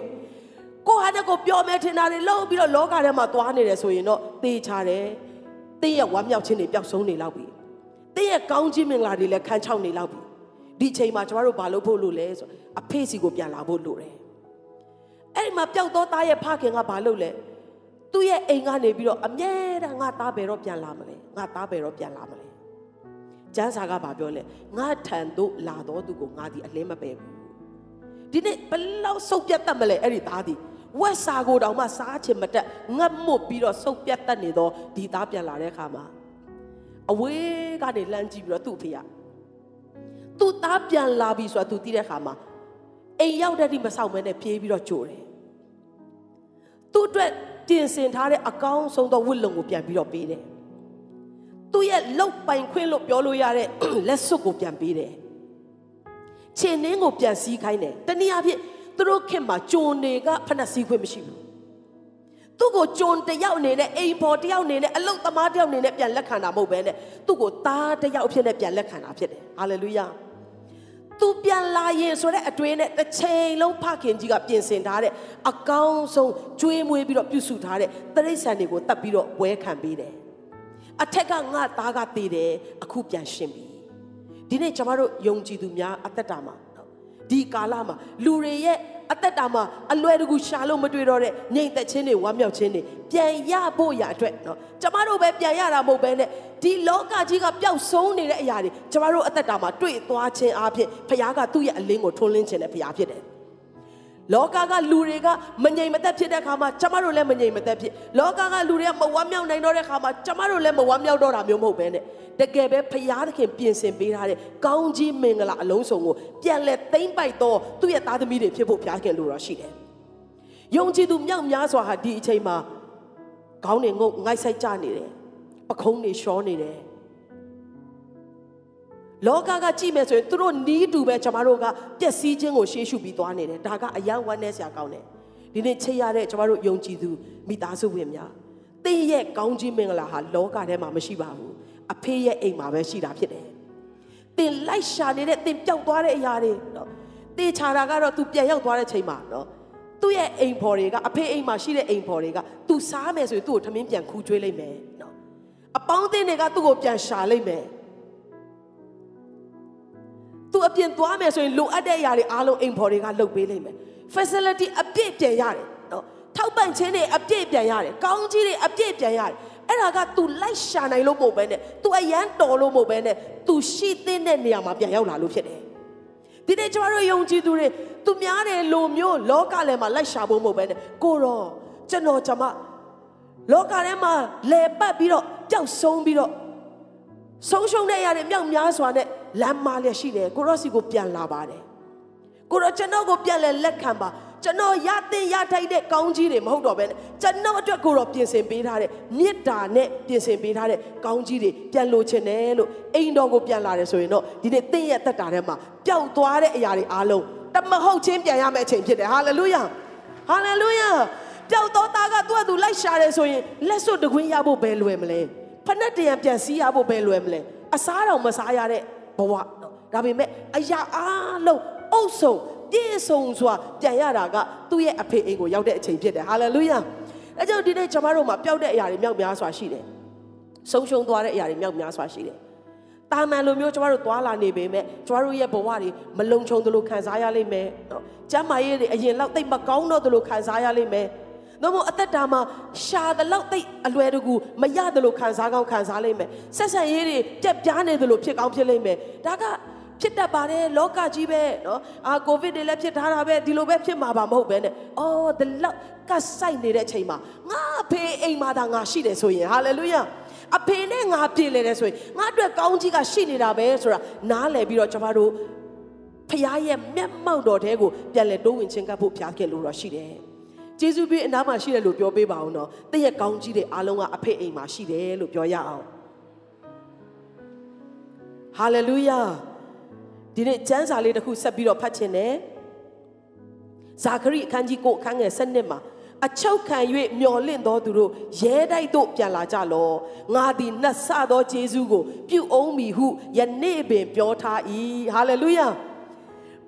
ကိုဟာတဲ့ကိုပြောမဲထင်တာတွေလုံးပြီးတော့လောကထဲမှာသွားနေတယ်ဆိုရင်တော့သေချာတယ်တင်းရဲ့ဝမ်းမြောက်ခြင်းတွေပျောက်ဆုံးနေလောက်ပြီတင်းရဲ့ကောင်းခြင်းမင်္ဂလာတွေလည်းခန်းချောက်နေလောက်ပြီဒီချိန်မှာကျမတို့ဘာလုပ်ဖို့လို့လဲဆိုအဖေစီကိုပြန်လာဖို့လိုတယ် အဲ့ဒီမှာပျောက်သောသားရဲ့ဖခင်ကဘာလုပ်လဲသူ့ရဲ့အိမ်ကနေပြီးတော့အမြဲတမ်းငါသားဘယ်တော့ပြန်လာမလဲငါသားဘယ်တော့ပြန်လာမလဲကျမ်းစာကဘာပြောလဲငါထံသို့လာတော်သူကိုငါဒီအလင်းမပယ်ဘူးဒီနေ့ဘလောက်စုပ်ပြတ်တတ်မလဲအဲ့ဒီသားဒီဝက်စာကိုတောင်မှစားချင်မတက်ငတ်မွတ်ပြီးတော့စုပ်ပြတ်တတ်နေတော့ဒီသားပြန်လာတဲ့အခါမှာအဝေးကနေလမ်းကြည့်ပြီးတော့သူ့ဖေကသူ့သားပြန်လာပြီဆိုတာသူသိတဲ့အခါမှာ အိမ်ရောက်တဲ့ဒီမဆောင်မဲနဲ့ပြေးပြီးတော့ကြိုတယ်သူ့အတွက်တင်ဆင်ထားတဲ့အကောင်းဆုံးသောဝတ်လုံကိုပြန်ပြီးတော့ပေးတယ်သူ့ရဲ့လောက်ပိုင်ခွင့်လို့ပြောလို့ရတဲ့လက်စွပ်ကိုပြန်ပေးတယ်ခြေနှင်းကိုပြန်စည်းခိုင်းတယ်တနည်းအားဖြင့်သူတို့ခင်မှာဂျွန်တွေကဖက်နှက်စည်းခွင့်မရှိဘူးသူ့ကိုဂျွန်တယောက်အနေနဲ့အိမ်ပေါ်တယောက်အနေနဲ့အလုတ်သမားတယောက်အနေနဲ့ပြန်လက်ခံတာမဟုတ်ဘဲနဲ့သူ့ကိုသားတယောက်အဖြစ်နဲ့ပြန်လက်ခံတာဖြစ်တယ်ဟာလေလုယာ သူပြန်လာရင်ဆိုတဲ့အတွင်းနဲ့တစ်ချိန်လုံးဖခင်ကြီးကပြင်ဆင်ထားတဲ့အကောင်းဆုံးကျွေးမွေးပြီးတော့ပြုစုထားတဲ့တရိษံတွေကိုတတ်ပြီးတော့ဝဲခံပေးတယ်အထက်ကငါသားကတည်တယ်အခုပြန်ရှင်းပြီဒီနေ့ကျွန်တော်တို့ယုံကြည်သူများအသက်တာမှာ ဒီကာလမှာလူတွေရဲ့အသက်တာမှာအလွယ်တကူရှာလို့မတွေ့တော့တဲ့ငြိမ်သက်ခြင်းတွေဝမ်းမြောက်ခြင်းတွေပြန်ရဖို့ရအတွက်เนาะကျမတို့ပဲပြန်ရတာမဟုတ်ဘဲနဲ့ဒီလောကကြီးကပျောက်ဆုံးနေတဲ့အရာတွေကျမတို့အသက်တာမှာတွေ့သွားခြင်းအပြင်ဖခင်ကသူ့ရဲ့အလင်းကိုထွန်းလင်းခြင်းနဲ့ဖခင်ဖြစ်တယ် လောကကလူတွေကမငြိမ်မသက်ဖြစ်တဲ့ခါမှာကျမတို့လည်းမငြိမ်မသက်ဖြစ်လောကကလူတွေကမဝမ်းမြောက်နိုင်တော့တဲ့ခါမှာကျမတို့လည်းမဝမ်းမြောက်တော့တာမျိုးမဟုတ်ဘဲနဲ့တကယ်ပဲဖရာသခင်ပြင်ဆင်ပေးထားတဲ့ကောင်းကြီးမင်္ဂလာအလုံးစုံကိုပြန်လဲသိမ့်ပိုက်တော့သူ့ရဲ့သားသမီးတွေဖြစ်ဖို့ဖရာခင်လိုတော့ရှိတယ်။ယုံကြည်သူမြောက်များစွာဟာဒီအချိန်မှာခေါင်းတွေငုတ်ငိုက်ဆိုင်ကြနေတယ်။ပခုံးတွေရှောနေတယ်။ လောကကကြည့်မယ်ဆိုရင်သူတို့နီးတူပဲကျွန်တော်တို့ကပျက်စီးခြင်းကိုရှေးရှုပြီးသွားနေတယ်။ဒါကအယံဝမ်းနဲ့ဆရာကောင်းတယ်။ဒီနေ့ချစ်ရတဲ့ကျွန်တော်တို့ယုံကြည်သူမိသားစုဝင်များသင်ရဲ့ကောင်းကြီးမင်္ဂလာဟာလောကထဲမှာမရှိပါဘူးအဖေရဲ့အိမ်မှာပဲရှိတာဖြစ်တယ်။သင်လိုက်ရှာနေတဲ့သင်ပျောက်သွားတဲ့အရာတွေနော်။တေချာတာကတော့ तू ပြန်ရောက်သွားတဲ့ချိန်မှာနော်။သူ့ရဲ့အိမ်ဖော်တွေကအဖေအိမ်မှာရှိတဲ့အိမ်ဖော်တွေက तू စားမယ်ဆိုရင်သူ့ကိုထမင်းပြန်ခူးကျွေးလိုက်မယ်နော်။အပေါင်းအသင်းတွေကသူ့ကိုပြန်ရှာလိုက်မယ်။ तू အပြင်သွားမယ်ဆိုရင်လိုအပ်တဲ့အရာတွေအားလုံးအိမ်ဖော်တွေကလုပ်ပေးလိုက်မယ်။ facility အပြည့်ပြန်ရတယ်နော်။ထောက်ပံ့ခြင်းတွေအပြည့်ပြန်ရတယ်။ကောင်းကြီးတွေအပြည့်ပြန်ရတယ်။အဲ့ဒါက तू လိုက်ရှာနိုင်လို့မဟုတ်ပဲနဲ့ तू အရန်တော်လို့မဟုတ်ပဲနဲ့ तू ရှိသင့်တဲ့နေရာမှာပြန်ရောက်လာလို့ဖြစ်တယ်ဒီနေ့ကျွန်တော်တို့ယုံကြည်သူတွေသူများတယ်လိုမျိုးလောကလည်းမှာလိုက်ရှာဖို့မဟုတ်ပဲနဲ့ကိုတော့ကျွန်တော်ကျွန်မလောကထဲမှာလဲပတ်ပြီးတော့ပျောက်ဆုံးပြီးတော့ဆုံးရှုံးတဲ့အရာတွေမြောက်များစွာနဲ့ လမ်းမလျက်ရှိတယ်ကိုရော့စီကိုပြန်လာပါတယ်ကိုတော့ကျွန်တော်ကိုပြန်လဲလက်ခံပါကျွန်တော်ရတဲ့ရထိုက်တဲ့ကောင်းကြီးတွေမဟုတ်တော့ဘဲနဲ့ကျွန်တော်အတွက်ကိုတော့ပြင်ဆင်ပေးထားတဲ့မေတ္တာနဲ့ပြင်ဆင်ပေးထားတဲ့ကောင်းကြီးတွေပြန်လို့ချင်တယ်လို့အိမ်တော်ကိုပြန်လာတယ်ဆိုရင်တော့ဒီနေ့သင်ရဲ့သက်တာထဲမှာပျောက်သွားတဲ့အရာတွေအားလုံးတမဟုတ်ချင်းပြန်ရမယ့်အချိန်ဖြစ်တယ်ဟာလေလုယာဟာလေလုယာပျောက်သောသားကသူ့အတူလိုက်ရှာတယ်ဆိုရင်လက်စွပ်တကွင်းရဖို့ဘယ်လွယ်မလဲဖက်နဲ့တရံပြန်စီးရဖို့ဘယ်လွယ်မလဲအစားတော်မစားရတဲ့ဘ ဝဒါပေမဲ့အရာအားလုံးအုပ်ဆုံးပြည့်စုံစွာပြန်ရတာကသူ့ရဲ့အဖေအိမ်ကိုရောက်တဲ့အချိန်ဖြစ်တယ်ဟာလေလုယာအဲကြောင့်ဒီနေ့ကျွန်တော်တို့မှာပျောက်တဲ့အရာတွေမြောက်များစွာရှိတယ်ဆုံးရှုံးသွားတဲ့အရာတွေမြောက်များစွာရှိတယ်တာမန်လိုမျိုးကျွန်တော်တို့သွားလာနေပေမဲ့ကျွန်တော်တို့ရဲ့ဘဝတွေမလုံခြုံသလိုခံစားရလိမ့်မယ်နော်ကျမ်းမာရေးတွေအရင်လောက်တိတ်မကောင်းတော့သလိုခံစားရလိမ့်မယ် တော့မအသက်တာမှာရှာတဲ့လောက်တိတ်အလွယ်တကူမရသလိုခံစားကောင်းခံစားလိမ့်မယ်ဆက်ဆံရေးတွေပြက်ပြားနေသလိုဖြစ်ကောင်းဖြစ်လိမ့်မယ်ဒါကဖြစ်တတ်ပါတယ်လောကကြီးပဲเนาะအာကိုဗစ်တွေလည်းဖြစ်ထားတာပဲဒီလိုပဲဖြစ်မှာပါမဟုတ်ပဲနဲ့အော်ဒီလောက်ကဆိုင်နေတဲ့အချိန်မှာငါအဖေအိမ်မှာဒါငါရှိတယ်ဆိုရင်ဟာလေလုယာအဖေနဲ့ငါပြေလေတယ်ဆိုရင်ငါအတွက်ကောင်းကြီးကရှိနေတာပဲဆိုတာနားလည်ပြီးတော့ကျွန်တော်တို့ဖခင်ရဲ့မျက်မှောက်တော်တဲကိုပြန်လဲတိုးဝင်ချင်းကပ်ဖို့ဖျားခဲ့လို့တော့ရှိတယ် ဂျေဇုပေးအနားမှာရှိတယ်လို့ပြောပေးပါအောင်နော်တည့်ရဲ့ကောင်းကြီးတွေအားလုံးကအဖေအိမ်မှာရှိတယ်လို့ပြောရအောင်ဟာလေလုယာဒီနေ့ကျမ်းစာလေးတစ်ခုဆက်ပြီးတော့ဖတ်ချင်တယ်ဇာခရိအခန်းကြီးကိုအခန်းငယ်7မှာအချုပ်ခံ၍မျော်လင့်တော်သူတို့ရဲတိုက်သို့ပြန်လာကြလောငါသည်နှက်ဆသောဂျေဇုကို ပြုအောင်မည်ဟုယနေ့ပင်ပြောထား၏ဟာလေလုယာ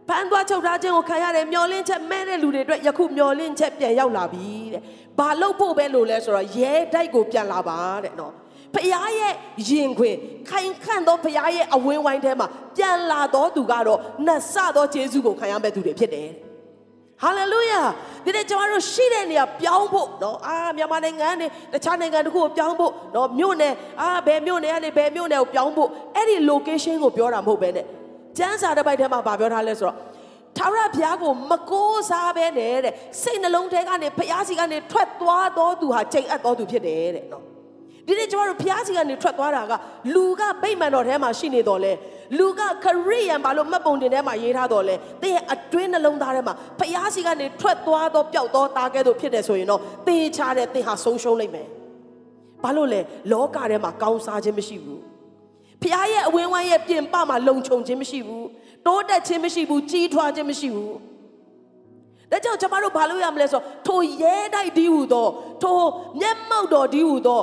ဖန်သွားချုပ်ထားခြင်းကိုခံရတဲ့မျော်လင့်ချက်မဲ့တဲ့လူတွေအတွက်ယခုမျော်လင့်ချက်ပြန်ရောက်လာပြီတဲ့။ဘာလို့ဖို့ပဲလို့လဲဆိုတော့ရဲတိုက်ကိုပြန်လာပါတဲ့နော်။ဖခင်ရဲ့ရင်ခွင်ခိုင်ခန့်သောဖခင်ရဲ့အဝင်းဝိုင်းထဲမှာပြန်လာတော်သူကတော့နှက်ဆသောယေရှုကိုခံရမဲ့သူတွေဖြစ်တယ်။ဟာလေလုယာဒီနေ့ကျွန်တော်တို့ရှိတဲ့နေရာပြောင်းဖို့နော်အာမြန်မာနိုင်ငံနဲ့တခြားနိုင်ငံတစ်ခုကိုပြောင်းဖို့နော်မြို့နယ်အာဘယ်မြို့နယ်ကနေဘယ်မြို့နယ်ကိုပြောင်းဖို့အဲ့ဒီ location ကိုပြောတာမဟုတ်ပဲနဲ့ ကျမ်းစာတစ်ပိုက်ထဲမှာဗာပြောထားလဲဆိုတော့ထာဝရဘုရားကိုမကိုးစားပဲနဲ့တဲ့စိတ်နှလုံးထဲကနေဘုရားစီကနေထွက်သွားတော်သူဟာချိန်အပ်တော်သူဖြစ်တယ်တဲ့နော်ဒီနေ့ကျွန်တော်တို့ဘုရားစီကနေထွက်သွားတာကလူကဗိမာန်တော်ထဲမှာရှိနေတော်လဲလူကခရိယန်ဘာလို့မှတ်ပုံတင်ထဲမှာရေးထားတော်လဲသင်ရဲ့အတွင်းနှလုံးသားထဲမှာဘုရားစီကနေထွက်သွားတော့ပျောက်တော့တာကဲ့သို့ဖြစ်တယ်ဆိုရင်တော့သင်ချတဲ့သင်ဟာဆုံးရှုံးလိမ့်မယ်ဘာလို့လဲလောကထဲမှာကောင်းစားခြင်းမရှိဘူး ဖခင်ရဲ့အဝင်းဝိုင်းရဲ့ပြင်ပမှာလုံခြုံခြင်းမရှိဘူးတိုးတက်ခြင်းမရှိဘူးကြီးထွားခြင်းမရှိဘူးဒါကြောင့်ကျမတို့ဘာလို့ရမလဲဆိုထိုရဲတိုက်ဒီဟူသောထိုမျက်မှောက်တော်ဒီဟူသော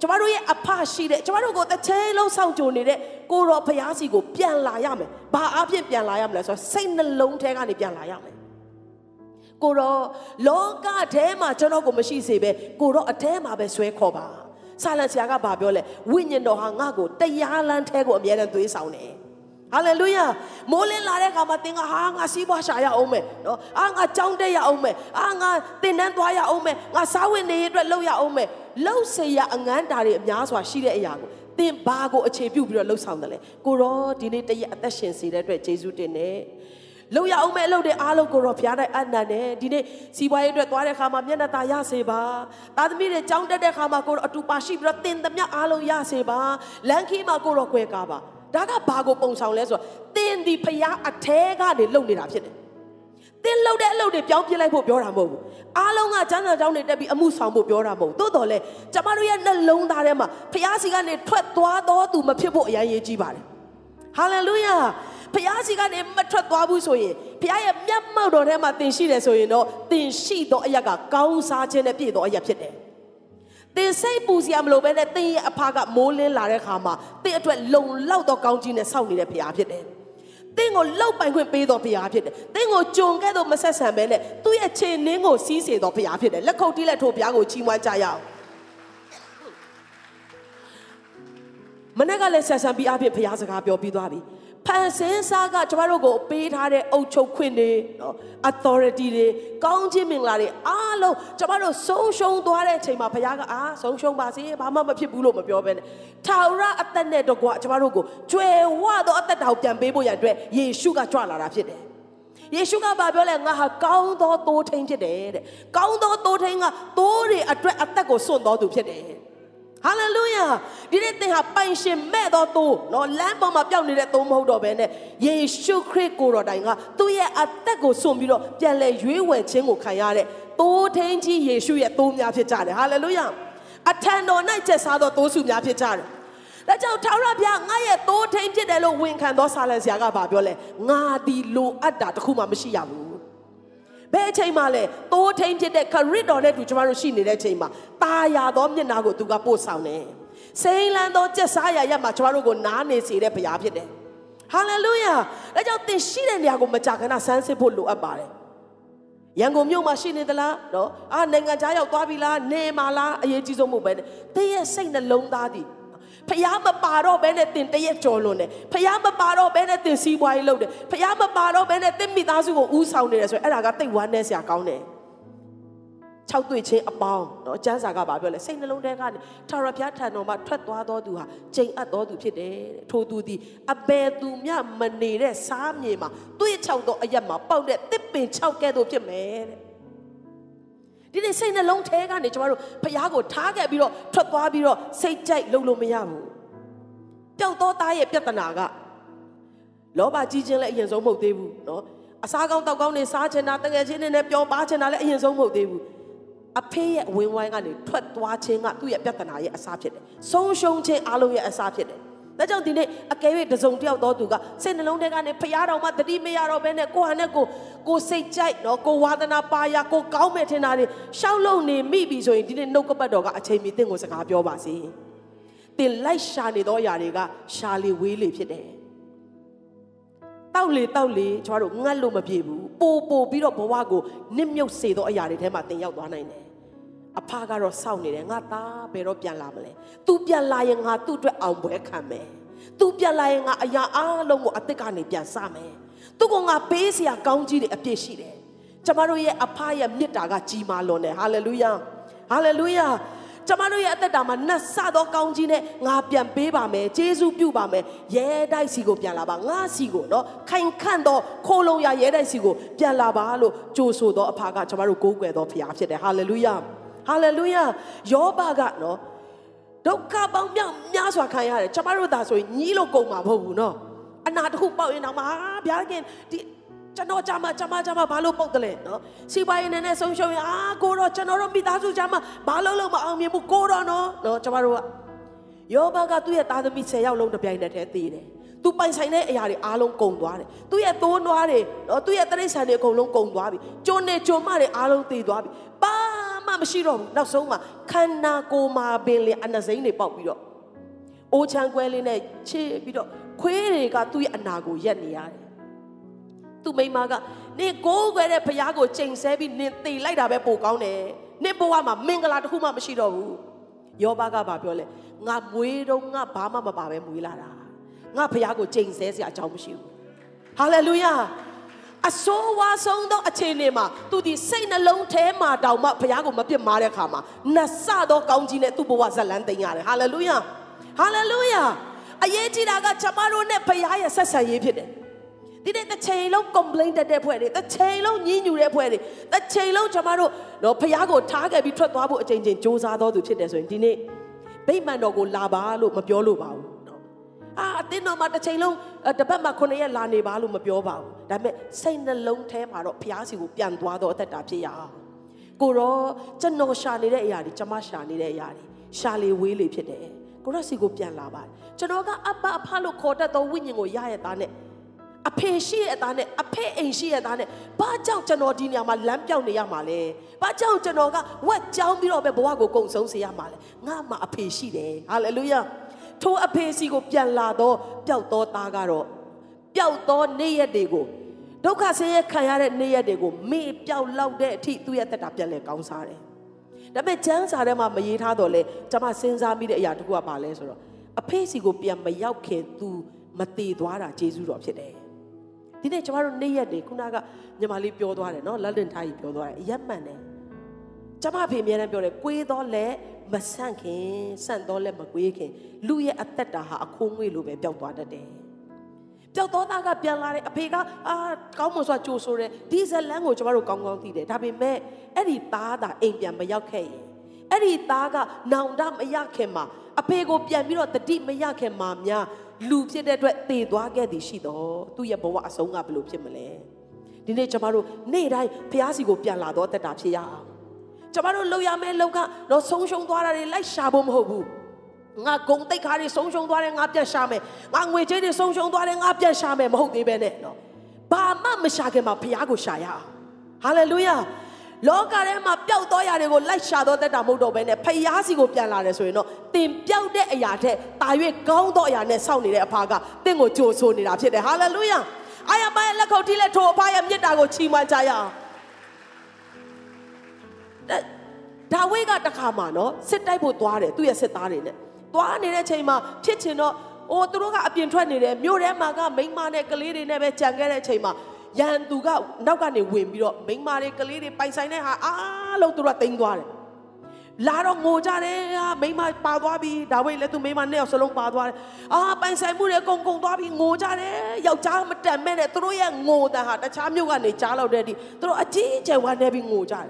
ကျမတို့ရဲ့အဖရှိတဲ့ကျမတို့ကိုတစ်ချိန်လုံးစောင့်ကြိုနေတဲ့ကိုတော်ဖခင်စီကိုပြန်လာရမယ်ဘာအဖြစ်ပြန်လာရမလဲဆိုတော့စိတ်နှလုံးထဲကနေပြန်လာရမယ်ကိုတော့လောကထဲမှာကျွန်တော်ကိုမရှိစေပဲကိုတော့အထဲမှာပဲဆွဲခေါ်ပါ ဆာလန်ဆရာကဘာပြောလဲဝိညာဉ်တော်ဟာငါ့ကိုတရားလမ်းထဲကိုအမြဲတမ်းသွေးဆောင်တယ်ဟာလေလုယာမိုးလင်းလာတဲ့အခါမှာသင်ကဟာငါစီးပွားရှာရအောင်မယ်နော်အာငါကြောင်းတက်ရအောင်မယ်အာငါသင်တန်းသွားရအောင်မယ်ငါစားဝင်နေရအတွက်လုပ်ရအောင်မယ်လှုပ်စေရအငန်းတာတွေအများစွာရှိတဲ့အရာကိုသင်ဘာကိုအခြေပြုပြီးတော့လှုပ်ဆောင်တယ်လဲကိုရောဒီနေ့တရက်အသက်ရှင်စေတဲ့အတွက်ယေရှုတင်နေ လို့ရအောင်မဲ့အလုပ်တွေအားလုံးကိုတော့ဖျားတိုင်းအနန္နဲ့ဒီနေ့စီးပွားရေးအတွက်သွားတဲ့ခါမှာမျက်နှာသာရစေပါသားသမီးတွေကြောင်းတက်တဲ့ခါမှာကိုတော့အတူပါရှိပြီးတော့တင်သမျှအားလုံးရစေပါလမ်းခီးမှာကိုတော့ခွဲကားပါဒါကဘာကိုပုံဆောင်လဲဆိုတော့တင်းဒီဖျားအထဲကနေလုံနေတာဖြစ်တယ်တင်းလှုပ်တဲ့အလုပ်တွေပြောင်းပြလိုက်ဖို့ပြောတာမဟုတ်ဘူးအားလုံးကကျမ်းစာကြောင်းတွေတက်ပြီးအမှုဆောင်ဖို့ပြောတာမဟုတ်သို့တော်လဲကျမတို့ရဲ့နှလုံးသားထဲမှာဖျားစီကနေထွက်သွားတော့သူမဖြစ်ဖို့အရန်ရေးကြီးပါတယ်ဟာလေလုယာ ဖျားစီကနေမထွက်သွားဘူးဆိုရင်ဖျားရဲ့မျက်မှောက်တော်ထဲမှာသင်ရှိတယ်ဆိုရင်တော့သင်ရှိသောအရက်ကကောင်းစားခြင်းနဲ့ပြည့်သောအရက်ဖြစ်တယ်သင်စိတ်ပူစရာမလိုပဲနဲ့သင်ရဲ့အဖကမိုးလင်းလာတဲ့ခါမှာသင်အတွက်လုံလောက်သောကောင်းကြီးနဲ့စောင့်နေတဲ့ဖရားဖြစ်တယ်။သင်ကိုလောက်ပိုင်ခွင့်ပေးတော်ဖရားဖြစ်တယ်။သင်ကိုကြုံခဲ့သောမဆက်ဆံပဲနဲ့သူ့ရဲ့ခြေနှင်းကိုစီးစေတော်ဖရားဖြစ်တယ်။လက်ခုပ်တီးလက်ထိုးဖရားကိုချီးမွမ်းကြရအောင်။မနေ့ကလည်းဆက်ဆံပြီးအဖြစ်ဖရားစကားပြောပြီးသွားပြီ။ ဖန်ဆင်းစားကကျမတို့ကိုပေးထားတဲ့အုပ်ချုပ်ခွင့်တွေနော် authority တွေကောင်းခြင်းမင်္ဂလာတွေအားလုံးကျမတို့ဆုံးရှုံးသွားတဲ့အချိန်မှာဘုရားကအာဆုံးရှုံးပါစေဘာမှမဖြစ်ဘူးလို့မပြောဘဲနဲ့ထာဝရအသက်နဲ့တကွကျမတို့ကိုကျွယ်ဝသောအသက်တာကိုပြန်ပေးဖို့ရတဲ့ယေရှုကကြွလာတာဖြစ်တယ်ယေရှုကဘာပြောလဲငါဟာကောင်းသောတိုးထိန်ဖြစ်တယ်တဲ့ကောင်းသောတိုးထိန်ကတိုးတွေအတွက်အသက်ကိုစွန့်တော်သူဖြစ်တယ် ဟာလေလုယာဒီနေ့သင်ဟာပိုင်ရှင်မဲ့သောသူနော်လမ်းပေါ်မှာပျောက်နေတဲ့သူမဟုတ်တော့ဘဲနဲ့ယေရှုခရစ်ကိုတော်တိုင်ကသူ့ရဲ့အသက်ကိုစွန့်ပြီးတော့ပြန်လဲရွေးဝယ်ခြင်းကိုခံရတဲ့သိုးထင်းကြီးယေရှုရဲ့သိုးများဖြစ်ကြတယ်ဟာလေလုယာအထံတော်၌ကျက်စားသောသိုးစုများဖြစ်ကြတယ်ဒါကြောင့်ထာဝရဘုရားငါရဲ့သိုးထင်းဖြစ်တယ်လို့ဝန်ခံသောဆာလန်ဆရာကပြောလဲငါဒီလိုအပ်တာတခုမှမရှိရဘူး ဘယ်အချိန်မှလဲတိုးထိန်ဖြစ်တဲ့ခရစ်တော်နဲ့တူကျမတို့ရှိနေတဲ့အချိန်မှာตาရသောမျက်နာကိုသူကပို့ဆောင်တယ်စိန်လန်းသောကြက်စားရရမှာကျမတို့ကိုနားနေစေတဲ့ဘုရားဖြစ်တယ်ဟာလေလုယာဒါကြောင့်သင်ရှိတဲ့နေရာကိုမကြာခဏဆန်းစစ်ဖို့လိုအပ်ပါတယ်ရန်ကုန်မြို့မှာရှိနေသလားနော်အာနိုင်ငံခြားရောက်သွားပြီလားနေမှာလားအရေးကြီးဆုံးမဟုတ်ပဲသင်ရဲ့စိတ်နှလုံးသားသည် ဖះမပါတော့ဘဲနဲ့တင်တရက်ကြော်လွန်တယ်ဖះမပါတော့ဘဲနဲ့တင်စီးပွားရေးလုပ်တယ်ဖះမပါတော့ဘဲနဲ့တင်မိသားစုကိုဦးဆောင်နေတယ်ဆိုရင်အဲ့ဒါကတိတ်ဝမ်းနဲ့ဆရာကောင်းတယ်၆တွေ့ချင်းအပေါင်းเนาะကျမ်းစာကဘာပြောလဲစိတ်နှလုံးထဲကနေထာဝရဘုရားထံတော်မှာထွက်သွားတော်သူဟာချိန်အပ်တော်သူဖြစ်တယ်ထိုသူသည်အဘယ်သူမျှမနေတဲ့စားမြေမှာတွေးချောက်သောအရက်မှာပေါက်တဲ့တစ်ပင်၆ကဲ့သို့ဖြစ်မယ်တဲ့ ဒီနေ့စိတ်နှလုံးထဲကနေကျမတို့ဖះကိုထားခဲ့ပြီးတော့ထွက်သွားပြီးတော့စိတ်ကြိုက်လုပ်လို့မရဘူးပျောက်သောသားရဲ့ပြဿနာကလောဘကြီးခြင်းလည်းအရင်ဆုံးမဟုတ်သေးဘူးเนาะအစားကောင်းတောက်ကောင်းနေစားချင်တာတငယ်ချင်းတွေနဲ့ပျော်ပါချင်တာလည်းအရင်ဆုံးမဟုတ်သေးဘူး အဖေရဲ့အဝင်ဝိုင်းကနေထွက်သွားခြင်းကသူ့ရဲ့ပြဿနာရဲ့အစားဖြစ်တယ်ဆုံးရှုံးခြင်းအလုံးရဲ့အစားဖြစ်တယ် ဒါကြောင့်ဒီနေ့အကယ်၍တစုံတယောက်သောသူကစိတ်နှလုံးထဲကနေဖျားတော်မှတတိမရတော့ဘဲနဲ့ကိုဟာနဲ့ကိုကိုစိတ်ကြိုက်နော်ကိုဝါသနာပါရကိုကောင်းမဲ့ထင်တာတွေရှောက်လုံနေမိပြီဆိုရင်ဒီနေ့နှုတ်ကပတ်တော်ကအချိန်မီတင့်ကိုစကားပြောပါစေတင်လိုက်ရှာနေသောຢာတွေကရှာလေဝေးလေဖြစ်တယ်တောက်လေတောက်လေကျွန်တော်တို့ငတ်လို့မပြေဘူးပို့ပို့ပြီးတော့ဘဝကိုနစ်မြုပ်စေသောအရာတွေထဲမှာတင်ရောက်သွားနိုင်တယ် အဖကတော့စောင့်နေတယ်ငါသားဘယ်တော့ပြန်လာမလဲ तू ပြန်လာရင်ငါသူ့အတွက်အောင်ပွဲခံမယ် तू ပြန်လာရင်ငါအရာအားလုံးကိုအသက်ကနေပြန်စမယ်သူကငါပေးစရာကောင်းကြီးတွေအပြည့်ရှိတယ်ကျမတို့ရဲ့အဖရဲ့မေတ္တာကကြီးမားလွန်တယ်ဟာလေလုယာဟာလေလုယာကျမတို့ရဲ့အသက်တာမှာနှက်ဆသောကောင်းကြီးနဲ့ငါပြန်ပေးပါမယ်ဂျေဇုပြုပါမယ်ရဲတိုက်စီကိုပြန်လာပါငါစီကိုနော်ခိုင်ခန့်သောခိုးလုံးရရဲတိုက်စီကိုပြန်လာပါလို့ကြိုဆိုသောအဖကကျမတို့ကိုးကွယ်သောဖခင်ဖြစ်တယ်ဟာလေလုယာ ဟာလေလုယာယောဘကနော်ဒုက္ခပေါင်းမြောက်များစွာခံရတယ်ကျမတို့သာဆိုရင်ညီးလို့ကုန်မှာမဟုတ်ဘူးနော်အနာတစ်ခုပေါက်ရင်တော့မှာဘုရားခင်ဒီကျွန်တော်ကြမှာကြမှာကြမှာဘာလို့ပုတ်တယ်လဲနော်စီပွားရေးနဲ့နဲ့ဆုံးရှုံးရင်အာကိုတော့ကျွန်တော်တို့မိသားစုကြမှာဘာလို့လို့မအောင်မြင်ဘူးကိုတော့နော်နော်ကျမတို့ကယောဘကသူ့ရဲ့သားသမီး10ယောက်လုံးတစ်ပြိုင်တည်းတည်းသေးတယ်သူပိုင်ဆိုင်တဲ့အရာတွေအားလုံးကုန်သွားတယ်သူ့ရဲ့သိုးနွားတွေနော်သူ့ရဲ့တရိษံတွေအကုန်လုံးကုန်သွားပြီကျုံနေကျုံမတွေအားလုံးသေသွားပြီဘာ မှမရှိတော့ဘူးနောက်ဆုံးမှာခန္ဓာကိုယ်မှာပင်လေအနစိမ့်တွေပေါက်ပြီးတော့အိုးချမ်းကွဲလေးနဲ့ချစ်ပြီးတော့ခွေးတွေကသူ့ရဲ့အနာကိုရက်နေရတယ်သူမိမကနင်ကိုးကွယ်တဲ့ဖရားကိုချိန်ဆပြီးနင်သေလိုက်တာပဲပိုကောင်းတယ်နင်ဘဝမှာမင်္ဂလာတစ်ခုမှမရှိတော့ဘူးယောဘကဘာပြောလဲငါမွေးတော့ငါဘာမှမပါပဲမွေးလာတာငါဖရားကိုချိန်ဆစရာအကြောင်းမရှိဘူးဟာလေလုယာ အဆိုးဝါးဆုံးသောအခြေအနေမှာသူဒီစိတ်နှလုံးထဲမှာတောင်မှဘုရားကိုမပြစ်မှားတဲ့အခါမှာနှဆသောကောင်းကြီးနဲ့သူ့ဘဝဇက်လန်းသိမ်းရတယ်ဟာလေလုယာဟာလေလုယာအရေးကြီးတာကကျွန်မတို့နဲ့ဘုရားရဲ့ဆက်ဆံရေးဖြစ်တယ်ဒီနေ့တစ်ချိန်လုံး complain တက်တဲ့ဖွဲ့တွေတစ်ချိန်လုံးညှဉ်းညူတဲ့ဖွဲ့တွေတစ်ချိန်လုံးကျွန်မတို့တော့ဘုရားကိုထားခဲ့ပြီးထွက်သွားဖို့အချိန်ချင်းစ조사တော်သူဖြစ်တယ်ဆိုရင်ဒီနေ့ဗိမာန်တော်ကိုလာပါလို့မပြောလို့ပါဘူး အာအတင်းတော်မှာတစ်ချိန်လုံးတပတ်မှာ9ရက်လာနေပါလို့မပြောပါဘူးဒါပေမဲ့စိတ်နှလုံးထဲမှာတော့ဖျားစီကိုပြန်သွားတော့အသက်တာဖြစ်ရအောင်ကိုတော့ကျွန်တော်ရှာနေတဲ့အရာတွေကျွန်မရှာနေတဲ့အရာတွေရှာလေဝေးလေဖြစ်တယ်ကိုတော့စီကိုပြန်လာပါတယ်ကျွန်တော်ကအပအဖလို့ခေါ်တတ်သောဝိညာဉ်ကိုရရတဲ့နဲ့အဖေရှိရဲ့အသားနဲ့အဖေအိမ်ရှိရဲ့အသားနဲ့ဘာကြောင့်ကျွန်တော်ဒီနေရာမှာလမ်းပြောင်းနေရမှာလဲဘာကြောင့်ကျွန်တော်ကဝက်ကြောင်းပြီးတော့ပဲဘဝကိုကုံဆုံးစေရမှာလဲငါမှအဖေရှိတယ်ဟာလေလုယာ ထိုအဖေစီကိုပြန်လာတော့ပျောက်သောသားကတော့ပျောက်သောနေ့ရက်တွေကိုဒုက္ခဆင်းရဲခံရတဲ့နေ့ရက်တွေကိုမေ့ပျောက်လောက်တဲ့အထိသူ့ရဲ့တက်တာပြန်လဲကောင်းစားတယ်။ဒါပေမဲ့ကျမ်းစာထဲမှာမရေးထားတော့လေကျွန်မစဉ်းစားမိတဲ့အရာတစ်ခုကဘာလဲဆိုတော့အဖေစီကိုပြန်မရောက်ခင်သူမတည်သွားတာဂျေဇုတော်ဖြစ်တယ်။ဒီနေ့ကျွန်တော်တို့နေ့ရက်တွေခုနကညီမလေးပြောသွားတယ်နော်လက်လင်ထားကြီးပြောသွားတယ်အယက်မှန်တယ်။ ကျွန်မအဖေအများနဲ့ပြောတယ်ကွေးတော့လဲမဆန့်ခင်ဆန့်တော့လဲမကွေးခင်လူရဲ့အသက်တာဟာအခိုးငွေလိုပဲပျောက်သွားတတ်တယ်ပျောက်သောသားကပြန်လာတယ်အဖေကအာကောင်းမွန်စွာကြိုဆိုတယ်ဒီဇလန်ကိုကျမတို့ကောင်းကောင်းသိတယ်ဒါပေမဲ့အဲ့ဒီသားသာအိမ်ပြန်မရောက်ခဲ့ရင်အဲ့ဒီသားကနောင်တမရခင်မှာအဖေကိုပြန်ပြီးတော့တတိမရခင်မှာများလူဖြစ်တဲ့အတွက်တည်သွားခဲ့သည်ရှိတော့သူ့ရဲ့ဘဝအဆုံးကဘယ်လိုဖြစ်မလဲဒီနေ့ကျမတို့နေ့တိုင်းဖះစီကိုပြန်လာတော့တက်တာဖြစ်ရအောင် ကျမတို့လှုပ်ရမယ့်လောကတော့ဆုံးရှုံးသွားတာတွေလိုက်ရှာဖို့မဟုတ်ဘူးငါဂုံတိတ်ခါတွေဆုံးရှုံးသွားတယ်ငါပြန်ရှာမယ်ငါငွေကြေးတွေဆုံးရှုံးသွားတယ်ငါပြန်ရှာမယ်မဟုတ်သေးပဲနဲ့နော်ဘာမှမရှာခင်မှာဖခင်ကိုရှာရအောင်ဟာလေလုယာလောကထဲမှာပျောက်သောຢာတွေကိုလိုက်ရှာတော့တတ်တာမဟုတ်တော့ဘဲနဲ့ဖျားစီကိုပြန်လာတယ်ဆိုရင်တော့တင်ပျောက်တဲ့အရာထက်တာ၍ကောင်းသောအရာနဲ့စောင့်နေတဲ့အဖကတင့်ကိုကြိုဆိုနေတာဖြစ်တယ်ဟာလေလုယာအာရမရဲ့လက်ခုပ်တီးလက်ထိုးအဖရဲ့မြတ်တာကိုချီးမွမ်းကြရအောင် ဒါဝိကတခါမှနော်စစ်တိုက်ဖို့သွားတယ်သူ့ရဲ့စစ်သားတွေနဲ့သွားနေတဲ့ချိန်မှာဖြစ်ချင်တော့အိုးသူတို့ကအပြင်ထွက်နေတယ်မြို့ထဲမှာကမိန်းမနဲ့ကလေးတွေနဲ့ပဲကြံခဲ့တဲ့ချိန်မှာရန်သူကနောက်ကနေဝင်ပြီးတော့မိန်းမတွေကလေးတွေပိုင်ဆိုင်တဲ့ဟာအားလုံးသူတို့ကတိမ့်သွားတယ်လာတော့ငိုကြတယ်ဟာမိမပါသွားပြီဒါဝိလည်းသူမိမနဲ့ယောက်စလုံးပါသွားတယ်အာပိုင်ဆိုင်မှုတွေကုန်ကုန်သွားပြီငိုကြတယ်ယောက်ျားမတန်မဲ့နဲ့သူတို့ရဲ့ငိုတဲ့ဟာတခြားမြို့ကနေကြားလောက်တဲ့ဒီသူတို့အကြီးအကျယ်ဝမ်းနေပြီးငိုကြတယ်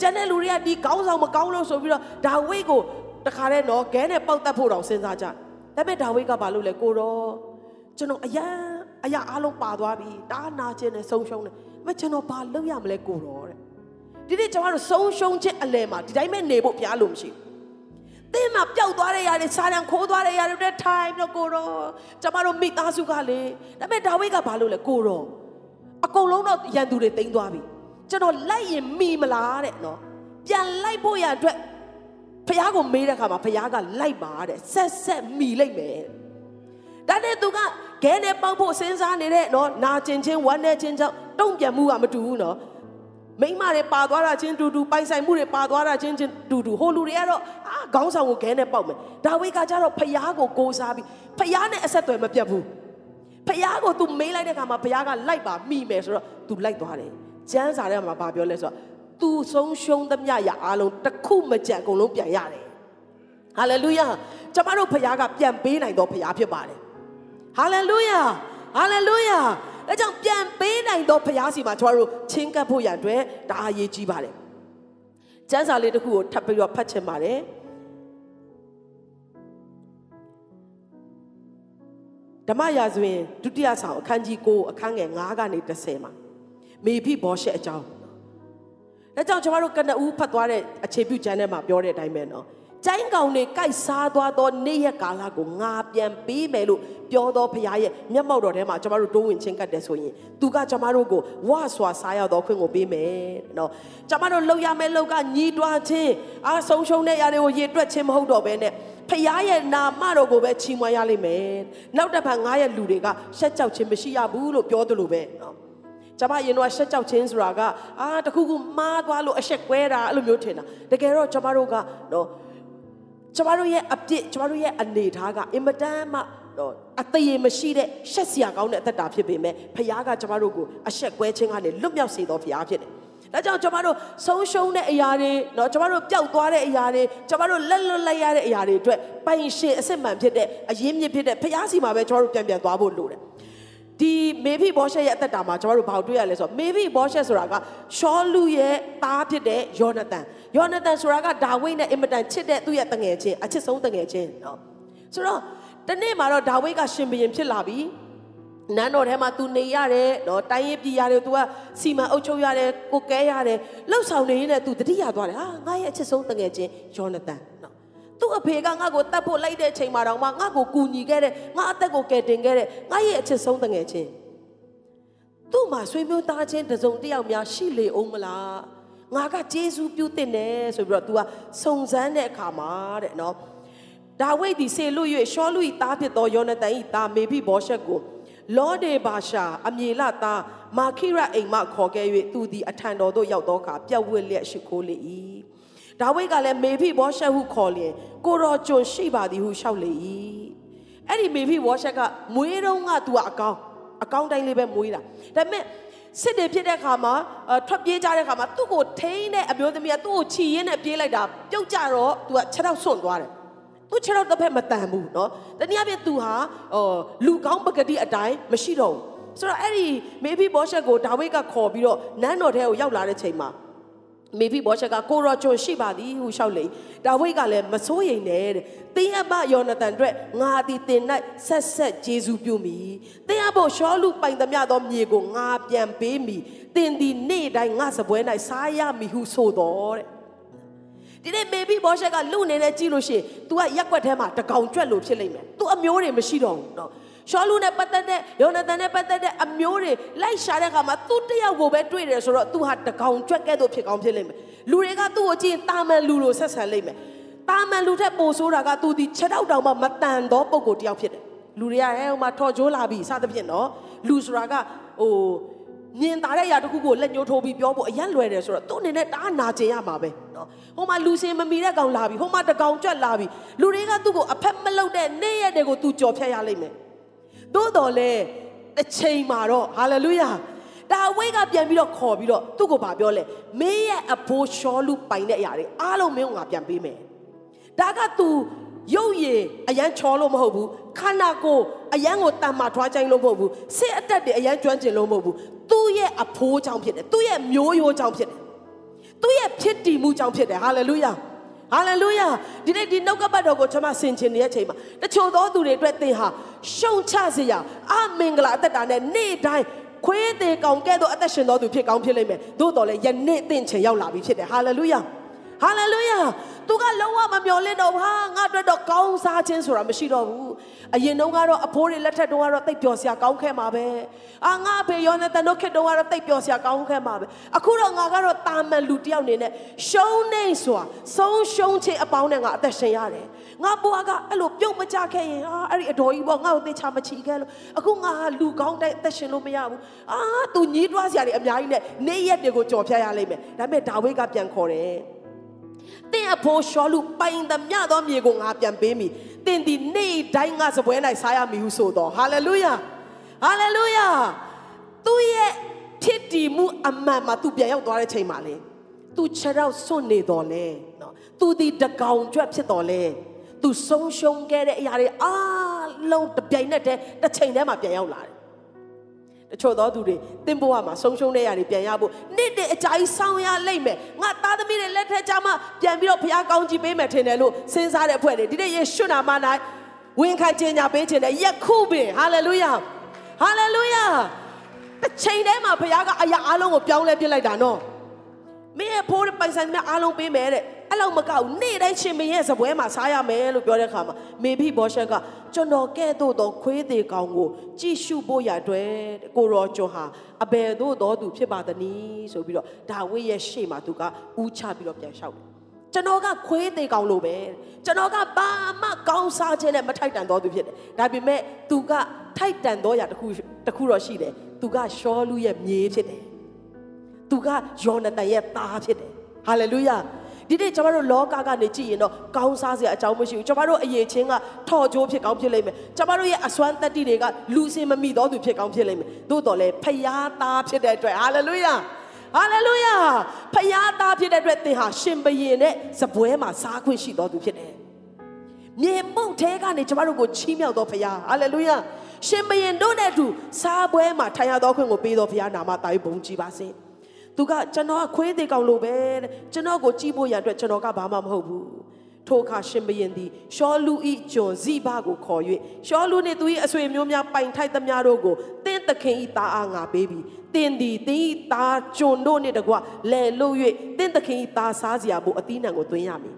ကျန်တဲ့လူတွေကဒီကောင်းဆောင်မကောင်းလို့ဆိုပြီးတော့ဒါဝိကိုတခါတည်းတော့ဂဲနဲ့ပေါက်တက်ဖို့တောင်စဉ်းစားကြဒါပေမဲ့ဒါဝိကဘာလို့လဲကိုတော့ကျွန်တော်အရန်အရာအလုံးပါသွားပြီတားနာခြင်းနဲ့ဆုံးရှုံးတယ်မကျွန်တော်ဘာလုပ်ရမလဲကိုတော့တဲ့ဒီနေ့ကျွန်တော်တို့ဆုံးရှုံးခြင်းအလယ်မှာဒီတိုင်းပဲနေဖို့ဘုရားလိုမရှိဘူးတင်းမှာပျောက်သွားတဲ့ຢာတွေစာရန်ခိုးသွားတဲ့ຢာတွေတဲ့ထိုင်ပြီးတော့ကိုတော့ကျွန်တော်တို့မိသားစုကလေဒါပေမဲ့ဒါဝိဒ်ကဘာလို့လဲကိုတော့အကုန်လုံးတော့ရန်သူတွေတိမ့်သွားပြီ ကျွန်တော်လိုက်ရင်မိမလားတဲ့နော်ပြန်လိုက်ဖို့ရအတွက်ဖះကိုမေးတဲ့အခါမှာဖះကလိုက်ပါတဲ့ဆက်ဆက်မိလိုက်မယ်ဒါနဲ့သူကခဲနဲ့ပေါက်ဖို့စဉ်းစားနေတဲ့နော်နာကျင်ချင်းဝမ်းနဲ့ချင်းကြောင့်တုံ့ပြန်မှုကမတူဘူးနော်မိမတွေပါသွားတာချင်းတူတူပိုင်ဆိုင်မှုတွေပါသွားတာချင်းချင်းတူတူဟိုလူတွေကတော့အာခေါင်းဆောင်ကိုခဲနဲ့ပေါက်မယ်ဒါဝိကကြတော့ဖះကိုကိုးစားပြီးဖះနဲ့အဆက်အသွယ်မပြတ်ဘူးဖះကို तू မေးလိုက်တဲ့အခါမှာဖះကလိုက်ပါမိမယ်ဆိုတော့ तू လိုက်သွားတယ် ကျမ်းစာထဲမှာဘာပြောလဲဆိုတော့ तू ဆုံးရှုံးသမျှရအားလုံးတစ်ခုမကြံအကုန်လုံးပြန်ရတယ်ဟာလေလုယာကျမတို့ဖះကပြန်ပေးနိုင်တော့ဖះဖြစ်ပါတယ်ဟာလေလုယာဟာလေလုယာဒါကြောင့်ပြန်ပေးနိုင်တော့ဖះစီမှာကျမတို့ချင်းကပ်ဖို့ရန်အတွက်ဒါအရေးကြီးပါတယ်ကျမ်းစာလေးတစ်ခုကိုထပ်ပြီးတော့ဖတ်ချင်ပါတယ်ဓမ္မရာဇဝင်ဒုတိယဆောင်အခန်းကြီး9အခန်းငယ်9ကနေ10မှာ မေဖိဘောရှက်အကြောင်းဒါကြောင့်ကျွန်တော်တို့ကနဦးဖတ်သွားတဲ့အခြေပြုကျမ်းထဲမှာပြောတဲ့အတိုင်းပဲနော်ကျိုင်းကောင်တွေကြိုက်စားသွားသောနေ့ရက်ကာလကိုငါပြန်ပေးမယ်လို့ပြောသောဖရားရဲ့မျက်မှောက်တော်ထဲမှာကျွန်တော်တို့တိုးဝင်ချင်းကတ်တယ်ဆိုရင်သူကကျွန်တော်တို့ကိုဝါစွာစားရသောခွင့်ကိုပေးမယ်နော်ကျွန်တော်တို့လှုပ်ရမယ့်လှုပ်ကညီးတွားခြင်းအားဆုံးရှုံးတဲ့ຢာတွေကိုရေတွက်ခြင်းမဟုတ်တော့ဘဲနဲ့ဖရားရဲ့နာမတော်ကိုပဲချီးမွမ်းရလိမ့်မယ်နောက်တစ်ဖန်ငါရဲ့လူတွေကရှက်ကြောက်ခြင်းမရှိရဘူးလို့ပြောသလိုပဲနော် ကျွန်မရင်တော့ရှက်ကြောက်ခြင်းဆိုတာကအာတခုခုမှားသွားလို့အရှက်ကွဲတာအဲ့လိုမျိုးထင်တာတကယ်တော့ကျွန်မတို့ကနော်ကျမတို့ရဲ့အပြစ်ကျမတို့ရဲ့အနေထားကအင်မတန်မှတော့အသေးမရှိတဲ့ရှက်စရာကောင်းတဲ့အသက်တာဖြစ်ပေမဲ့ဖခင်ကကျမတို့ကိုအရှက်ကွဲခြင်းကနေလွတ်မြောက်စေတော်ဖခင်ဖြစ်တယ်။ဒါကြောင့်ကျမတို့ဆုံးရှုံးတဲ့အရာတွေเนาะကျမတို့ပျောက်သွားတဲ့အရာတွေကျမတို့လက်လွတ်လိုက်ရတဲ့အရာတွေအတွက်ပိုင်ရှင်အစစ်မှန်ဖြစ်တဲ့အရင်းမြစ်ဖြစ်တဲ့ဖခင်စီမှာပဲကျမတို့ပြန်ပြန်သွားဖို့လိုတယ်။ ဒီမေဖိဘောရှက်ရဲ့အသက်တာမှာကျမတို့ဘာတွေ့ရလဲဆိုတော့မေဖိဘောရှက်ဆိုတာကရှောလူရဲ့သားဖြစ်တဲ့ယောနသန်ယောနသန်ဆိုတာကဒါဝိဒ်နဲ့အင်မတန်ချစ်တဲ့သူ့ရဲ့တငယ်ချင်းအချစ်ဆုံးတငယ်ချင်းเนาะဆိုတော့တနေ့မှာတော့ဒါဝိဒ်ကရှင်ဘုရင်ဖြစ်လာပြီနန်းတော်ထဲမှာ तू နေရတယ်เนาะတိုင်းရေးပြည်ရတယ် तू ကစီမံအုပ်ချုပ်ရတယ်ကိုကဲရတယ်လှုပ်ဆောင်နေရင်လည်း तू တတိယသွားတယ်ဟာငါရဲ့အချစ်ဆုံးတငယ်ချင်းယောနသန်เนาะ သူ့အဖေကငါ့ကိုတတ်ဖို့လိုက်တဲ့အချိန်မှာတော့မှငါ့ကိုကူညီခဲ့တဲ့ငါအသက်ကိုကယ်တင်ခဲ့တဲ့ငါရဲ့အချစ်ဆုံးတငယ်ချင်းသူ့မှာဆွေမျိုးသားချင်းတစုံတစ်ယောက်များရှိလေအောင်မလားငါကဂျေဇူးပြုတင်တယ်ဆိုပြီးတော့ तू ကစုံစမ်းတဲ့အခါမှာတဲ့နော်ဒါဝိဒ်ဒီဆေလွတ်၍ရှောလူ၏သားဖြစ်သောယောနသန်၏သားမေဖိဘောရှက်ကိုလောဒေဘာရှာအမြေလသားမာခိရအိမ်မှခေါ်ခဲ့၍သူသည်အထံတော်သို့ရောက်သောအခါပြက်ဝက်လျက်ရှိခိုးလေ၏ ဒါဝိဒ်ကလည်းမေဖိဘောရှက်ဟုခေါ်လျင်ကိုတော်ကျွန်ရှိပါသည်ဟုလျှောက်လေ၏အဲ့ဒီမေဖိဘောရှက်ကမွေးတော့ကသူကအကောင်းအကောင်းတိုင်းလေးပဲမွေးတာဒါပေမဲ့စစ်တွေဖြစ်တဲ့ခါမှာထွက်ပြေးကြတဲ့ခါမှာသူ့ကိုထိန်းတဲ့အမျိုးသမီးကသူ့ကိုချီရင်းနဲ့ပြေးလိုက်တာပြုတ်ကြတော့သူကခြေထောက်ဆွန့်သွားတယ်သူခြေထောက်တစ်ဖက်မတန်ဘူးเนาะတနည်းအားဖြင့်သူဟာဟိုလူကောင်းပကတိအတိုင်းမရှိတော့ဘူးဆိုတော့အဲ့ဒီမေဘီဘောရှက်ကိုဒါဝိဒ်ကခေါ်ပြီးတော့နန်းတော်ထဲကိုရောက်လာတဲ့ချိန်မှာ မေဖိဘောရှက်ကကိုရောကျွန်ရှိပါသည်ဟုလျှောက်လေဒါဝိဒ်ကလည်းမစိုးရိမ်နဲ့တဲ့တင်းအဘယောနသန်အတွက်ငါသည်တင်၌ဆက်ဆက်ဂျေဇူးပြုမိတင်းအဘရှောလူပိုင်သမျှသောမြေကိုငါပြန်ပေးမိတင်သည်နေ့တိုင်းငါစပွဲ၌စားရမည်ဟုဆိုတော်တဲ့ဒီနေ့မေဘီဘောရှက်ကလူနေနဲ့ကြည့်လို့ရှိရင် तू ကရက်ွက်ထဲမှာတကောင်ကြွက်လို့ဖြစ်လိမ့်မယ် तू အမျိုးတွေမရှိတော့ဘူးเนาะ ရှောလူနဲ့ပတ်သက်တဲ့ယောနသန်နဲ့ပတ်သက်တဲ့အမျိုးတွေလိုက်ရှာတဲ့အခါမှာသူတယောက်ကိုပဲတွေ့တယ်ဆိုတော့သူဟာတကောင်ကြွက်ကဲ့သို့ဖြစ်ကောင်းဖြစ်လိမ့်မယ်လူတွေကသူ့ကိုကြည့်ရင်တာမန်လူလိုဆက်ဆံလိမ့်မယ်တာမန်လူထက်ပိုဆိုးတာကသူဒီခြေထောက်တောင်မှမတန်သောပုံကိုတယောက်ဖြစ်တယ်လူတွေကအဲဟိုမှာထော်ကြိုးလာပြီစသဖြင့်နော်လူဆိုတာကဟိုမြင်တာတဲ့အရာတစ်ခုကိုလက်ညှိုးထိုးပြီးပြောဖို့အရက်လွယ်တယ်ဆိုတော့သူ့အနေနဲ့တအားနာကျင်ရမှာပဲနော်ဟိုမှာလူစင်မမီတဲ့ကောင်လာပြီဟိုမှာတကောင်ကြွက်လာပြီလူတွေကသူ့ကိုအဖက်မလုပ်တဲ့နေ့ရက်တွေကိုသူကြော်ဖြတ်ရလိမ့်မယ် သို့တော်လဲတစ်ချိန်မှာတော့ဟာလေလုယာဒါဝိတ်ကပြန်ပြီးတော့ခေါ်ပြီးတော့သူ့ကိုဗာပြောလဲမင်းရဲ့အဖိုးရှောလူပိုင်တဲ့အရာတွေအားလုံးမင်းကငါပြန်ပေးမယ်ဒါက तू ရုပ်ရည်အရန်ချောလို့မဟုတ်ဘူးခန္ဓာကိုယ်အရန်ကိုတန်မာထွားချိုင်းလို့မဟုတ်ဘူးစိတ်အတက်တွေအရန်ကျွမ်းကျင်လို့မဟုတ်ဘူးသူ့ရဲ့အဖိုးကြောင့်ဖြစ်တယ်သူ့ရဲ့မျိုးရိုးကြောင့်ဖြစ်တယ်သူ့ရဲ့ဖြစ်တည်မှုကြောင့်ဖြစ်တယ်ဟာလေလုယာ ဟာလေလုယာဒီနေ့ဒီနှုတ်ကပတ်တော်ကိုကျွန်မဆင်ခြင်နေတဲ့အချိန်မှာတချို့သောသူတွေအတွက်သင်ဟာရှုံချစေရအမင်္ဂလာအသက်တာနဲ့နေ့တိုင်းခွေးသေးကောင်ကဲ့သို့အသက်ရှင်တော်သူဖြစ်ကောင်းဖြစ်လိမ့်မယ်သို့တော်လည်းယနေ့သင်ချိန်ရောက်လာပြီဖြစ်တယ်ဟာလေလုယာ ဟာလေလုယာသူကလုံးဝမမျော်လင့်တော့ဟာငါအတွက်တော့ကောင်းစားခြင်းဆိုတာမရှိတော့ဘူးအရင်တုန်းကတော့အဖိုးတွေလက်ထက်တုန်းကတော့တိတ်ပျော်စရာကောင်းခဲ့မှာပဲအာငါအဖေယောနဲ့တန်တို့ခေတ်တုန်းကတော့တိတ်ပျော်စရာကောင်းခဲ့မှာပဲအခုတော့ငါကတော့တာမန်လူတယောက်အနေနဲ့ရှုံးနေစွာဆုံးရှုံးခြင်းအပေါင်းနဲ့ငါအသက်ရှင်ရတယ်ငါဘွားကအဲ့လိုပြုတ်မကြခဲ့ရင်ဟာအဲ့ဒီအတော်ကြီးပေါ့ငါ့ကိုသေချာမချီခဲ့လို့အခုငါလူကောင်းတဲ့အသက်ရှင်လို့မရဘူးအာသူညှိတွားစရာတွေအများကြီးနဲ့နေ့ရက်တွေကိုကြော်ဖြတ်ရလိမ့်မယ်ဒါပေမဲ့ဒါဝိဒ်ကပြန်ခေါ်တယ် တင်းအဖိုးရှောလူပိုင်သမျှသောမြေကိုငါပြန်ပေးမိတင်းဒီနေ့တိုင်းငါစပွဲ၌စားရမည်ဟုဆိုတော့ဟာလေလုယာဟာလေလုယာသူရဲ့ဖြစ်တည်မှုအမှန်မှာသူပြန်ရောက်သွားတဲ့ချိန်မှာလေသူခြေရောက်စွန့်နေတော်လဲနော်သူဒီတကောင်ကြွက်ဖြစ်တော်လဲသူဆုံးရှုံးခဲ့တဲ့အရာတွေအားလုံးတပြိုင်နက်တည်းတစ်ချိန်တည်းမှာပြန်ရောက်လာတယ် တချို့သောသူတွေတင်းဘဝမှာဆုံးရှုံးတဲ့ຢာတွေပြန်ရဖို့နေ့တည်းအကြာကြီးဆောင်းရလိမ့်မယ်ငါသားသမီးတွေလက်ထက်ကြမှာပြန်ပြီးတော့ဘုရားကောင်းကြီးပေးမယ်ထင်တယ်လို့စဉ်းစားတဲ့အဖွဲ့တွေဒီနေ့ယေရှုနာမ၌ဝင်ခံခြင်းညာပေးခြင်းနဲ့ယခုပင်ဟာလေလုယာဟာလေလုယာတစ်ချိန်တည်းမှာဘုရားကအရာအလုံးကိုပြောင်းလဲပြစ်လိုက်တာနော်မင်းရဲ့ဖိုးပိုင်ဆိုင်များအားလုံးပေးမယ်တဲ့ အဲ့လောက်မကောက်နေ့တိုင်းရှင်မင်းရဲ့စပွဲမှာစားရမယ်လို့ပြောတဲ့အခါမှာမေဖိဘောရှက်ကကျွန်တော်ကဲ့သို့သောခွေးသေးကောင်ကိုကြည့်ရှုဖို့ရအတွက်ကိုရောကျွန်ဟာအဘယ်သို့သောသူဖြစ်ပါသနည်းဆိုပြီးတော့ဒါဝိရဲ့ရှေ့မှာသူကဥချပြီးတော့ပြန်လျှောက်တယ်ကျွန်တော်ကခွေးသေးကောင်လို့ပဲကျွန်တော်ကဘာမှကောင်းစားခြင်းနဲ့မထိုက်တန်တော်သူဖြစ်တယ်ဒါပေမဲ့သူကထိုက်တန်တော်ရာတစ်ခုတစ်ခုတော့ရှိတယ်သူကရှောလူရဲ့မြေးဖြစ်တယ်သူကယောနသန်ရဲ့သားဖြစ်တယ်ဟာလေလုယာ ဒီနေ့ကျွန်တော်တို့လောကကနေကြည့်ရင်တော့ကောင်းစားစရာအကြောင်းမရှိဘူးကျွန်တော်တို့အရေးချင်းကထော်ကြိုးဖြစ်ကောင်းဖြစ်လိမ့်မယ်ကျွန်တော်တို့ရဲ့အစွမ်းတက်တိတွေကလူစင်မမိတော့သူဖြစ်ကောင်းဖြစ်လိမ့်မယ်သို့တော်လည်းဖျားသားဖြစ်တဲ့အတွက်ဟာလေလုယာဟာလေလုယာဖျားသားဖြစ်တဲ့အတွက်သင်ဟာရှင်ဘရင်နဲ့စပွဲမှာစားခွင့်ရှိတော်သူဖြစ်တယ်မြေမှုန့်ထဲကနေကျမတို့ကိုချီးမြှောက်တော်ဖခင်ဟာလေလုယာရှင်ဘရင်တို့နဲ့အတူစားပွဲမှာထိုင်ရတော်ခွင့်ကိုပေးတော်ဖခင်နာမတာ၍ဘုန်းကြီးပါစေ။ သူကကျွန်တော်ကခွေးသေးကောင်လို့ပဲကျွန်တော်ကိုကြည့်ဖို့ရအတွက်ကျွန်တော်ကဘာမှမဟုတ်ဘူးထိုအခါရှင်ဘရင်သည်ရှောလူဤကျွန်ဇိဘကိုခေါ်၍ရှောလူနှင့်သူ၏အဆွေမျိုးများပိုင်ထိုက်သမျှတို့ကိုတင်းသခင်ဤသားအားငါပေးပြီးတင်းသည်တင်းဤသားကျွန်တို့နှင့်တကွလဲလို့၍တင်းသခင်ဤသားစားစရာဖို့အသီးနှံကိုသွင်းရမည်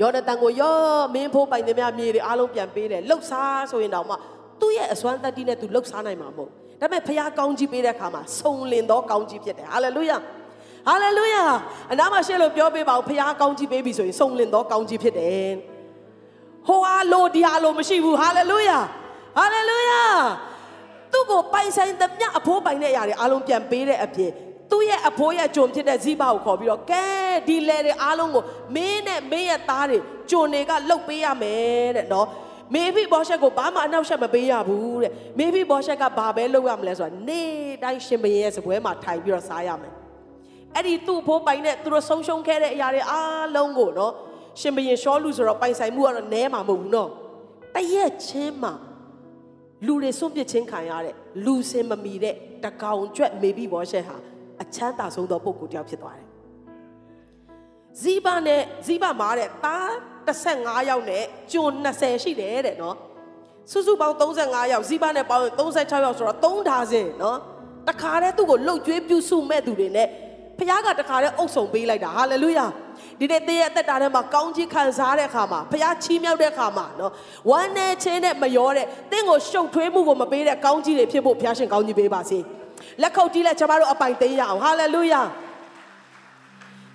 ယောနသန်ကိုယောမင်းဖိုးပိုင်သမျှမြေတွေအားလုံးပြန်ပေးတယ်လှုပ်စားဆိုရင်တော့မှသူ့ရဲ့အစွမ်းတတ္တိနဲ့သူလှုပ်စားနိုင်မှာမဟုတ် ဒါပေမဲ့ဖခင်ကောင်းကြီးပေးတဲ့အခါမှာစုံလင်သောကောင်းကြီးဖြစ်တယ်ဟာလေလုယာဟာလေလုယာအနာမှာရှေ့လို့ပြောပေးပါဦးဖခင်ကောင်းကြီးပေးပြီဆိုရင်စုံလင်သောကောင်းကြီးဖြစ်တယ်ဟိုအားလို့ဒီအားလို့မရှိဘူးဟာလေလုယာဟာလေလုယာသူ့ကိုပိုင်ဆိုင်သမျှအဖိုးပိုင်တဲ့အရာတွေအားလုံးပြန်ပေးတဲ့အပြင်သူ့ရဲ့အဖိုးရဲ့ဂျုံဖြစ်တဲ့ဇိဘကိုခေါ်ပြီးတော့ကဲဒီလေတွေအားလုံးကိုမင်းနဲ့မင်းရဲ့သားတွေဂျုံတွေကလှုပ်ပေးရမယ်တဲ့နော် မေဖိဘောရှက်ကိုဘာမှအနောက်ရှက်မပေးရဘူးတဲ့မေဖိဘောရှက်ကဘာပဲလုပ်ရမလဲဆိုတာနေ့တိုင်းရှင်ဘရင်ရဲ့စပွဲမှာထိုင်ပြီးတော့စားရမယ်အဲ့ဒီသူ့ဖိုးပိုင်နဲ့သူတို့ဆုံးရှုံးခဲ့တဲ့အရာတွေအားလုံးကိုနော်ရှင်ဘရင်ရှောလူဆိုတော့ပိုင်ဆိုင်မှုကတော့နဲမှာမဟုတ်ဘူးနော်တရက်ချင်းမှာလူတွေစွန့်ပစ်ချင်းခံရတဲ့လူစင်မမီတဲ့တကောင်ကျွက်မေဖိဘောရှက်ဟာအချမ်းသာဆုံးသောပုဂ္ဂိုလ်တစ်ယောက်ဖြစ်သွားတယ်ဇီဘနဲ့ဇီဘမားတဲ့တား 35ယောက်နဲ့ကျွန်20ရှိတယ်တဲ့နော်စုစုပေါင်း35ယောက်ဇီဘနဲ့ပေါင်း36ယောက်ဆိုတော့3ဒါဇင်နော်တခါတည်းသူ့ကိုလှုပ်ကြွေးပြုစုမဲ့သူတွေနဲ့ဖခင်ကတခါတည်းအုပ်ဆောင်ပေးလိုက်တာဟာလေလုယာဒီနေ့တည့်ရဲ့အသက်တာထဲမှာကောင်းကြီးခံစားတဲ့အခါမှာဖခင်ချီးမြှောက်တဲ့အခါမှာနော်ဝမ်းနဲ့ချင်းနဲ့မရောတဲ့တင့်ကိုရှုပ်ထွေးမှုကိုမပေးတဲ့ကောင်းကြီးတွေဖြစ်ဖို့ဖခင်ရှင်ကောင်းကြီးပေးပါစေလက်ခုပ်တီးလက်ကျွန်တော်တို့အပိုင်သိမ်းရအောင်ဟာလေလုယာ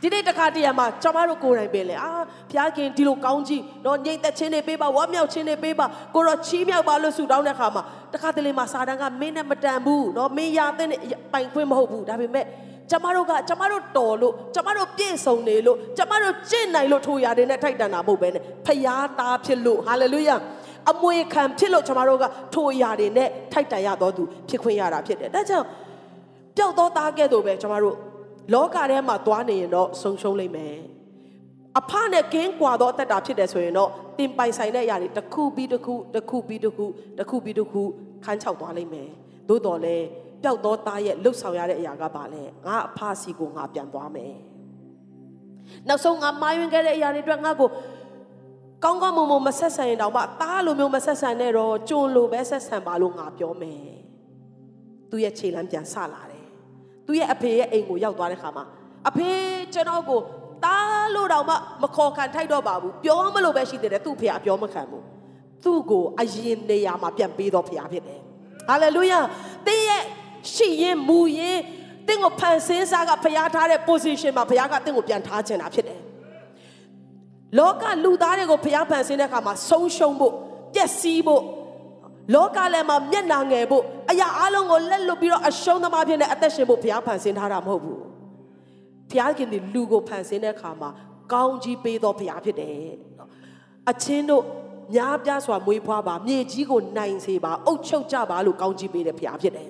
ဒီနေ့တခါတရံမှာကျွန်မတို့ကိုယ်တိုင်ပဲလေအာဘုရားခင်ဒီလိုကောင်းကြီးနော်ညိတ်သက်ခြင်းတွေပေးပါဝမ်းမြောက်ခြင်းတွေပေးပါကိုတော့ချီးမြောက်ပါလို့ဆုတောင်းတဲ့အခါမှာတခါတလေမှာစာတန်ကမင်းနဲ့မတန်ဘူးနော်မင်းရာတဲ့ပိုင်ခွင့်မဟုတ်ဘူးဒါပေမဲ့ကျမတို့ကကျမတို့တော်လို့ကျမတို့ပြည့်စုံနေလို့ကျမတို့ကျင့်နိုင်လို့ထိုရာတွေနဲ့ထိုက်တန်တာမဟုတ်ပဲနဲ့ဖရာသားဖြစ်လို့ဟာလေလုယာအမွေခံဖြစ်လို့ကျမတို့ကထိုရာတွေနဲ့ထိုက်တန်ရတော်သူဖြစ်ခွင့်ရတာဖြစ်တယ်ဒါကြောင့်ပျောက်သောသားကဲ့သို့ပဲကျမတို့ လောကထဲမှာသွားနေရင်တော့ဆုံးရှုံးလိမ့်မယ်အဖနဲ့ကင်းကွာသောအသက်တာဖြစ်တယ်ဆိုရင်တော့တင်ပိုင်ဆိုင်တဲ့အရာတွေတစ်ခုပြီးတစ်ခုတစ်ခုပြီးတစ်ခုတစ်ခုပြီးတစ်ခုခန်းချောက်သွားလိမ့်မယ်သို့တော်လည်းပျောက်သောသားရဲ့လှုပ်ဆောင်ရတဲ့အရာကပါလဲငါအဖစီကိုငါပြန်သွားမယ်နောက်ဆုံးငါမာယွင်ခဲ့တဲ့အရာတွေအတွက်ငါကိုကောင်းကောင်းမွန်မွန်မဆက်ဆံရင်တောင်မှတားလိုမျိုးမဆက်ဆံနဲ့တော့ကြုံလိုပဲဆက်ဆံပါလို့ငါပြောမယ်သူ့ရဲ့ခြေလမ်းပြန်ဆလာတယ် သူ့ရဲ့အဖေရဲ့အိမ်ကိုရောက်သွားတဲ့ခါမှာအဖေကျွန်တော်ကိုတားလို့တော့မှမခေါ်ခံထိုက်တော့ပါဘူးပြောမလို့ပဲရှိသေးတယ်သူ့ဖေကအပြောမခံဘူးသူ့ကိုအရင်နေရာမှာပြန်ပေးတော့ဖေဖြစ်တယ်ဟာလေလုယာတင်းရဲ့ရှိရင်မူရင်တင်းကိုဖန်ဆင်းစားကဖျားထားတဲ့ position မှာဖျားကတင်းကိုပြန်ထားချင်တာဖြစ်တယ်လောကလူသားတွေကိုဖျားဖန်ဆင်းတဲ့အခါမှာဆုံးရှုံးဖို့ပျက်စီးဖို့ လောကလည်းမှာမျက်နာငယ်ဖို့အရာအလုံးကိုလက်လွတ်ပြီးတော့အရှုံးသမားဖြစ်နေအသက်ရှင်ဖို့ဘုရားဖန်ဆင်းထားတာမဟုတ်ဘူးဘုရားခင်ဒီလူကိုဖန်ဆင်းတဲ့အခါမှာကောင်းကြီးပေးတော်ဘုရားဖြစ်တယ်နော်အချင်းတို့များပြားစွာမွေးဖွားပါမြေကြီးကိုနိုင်စေပါအုပ်ချုပ်ကြပါလို့ကောင်းကြီးပေးတဲ့ဘုရားဖြစ်တယ်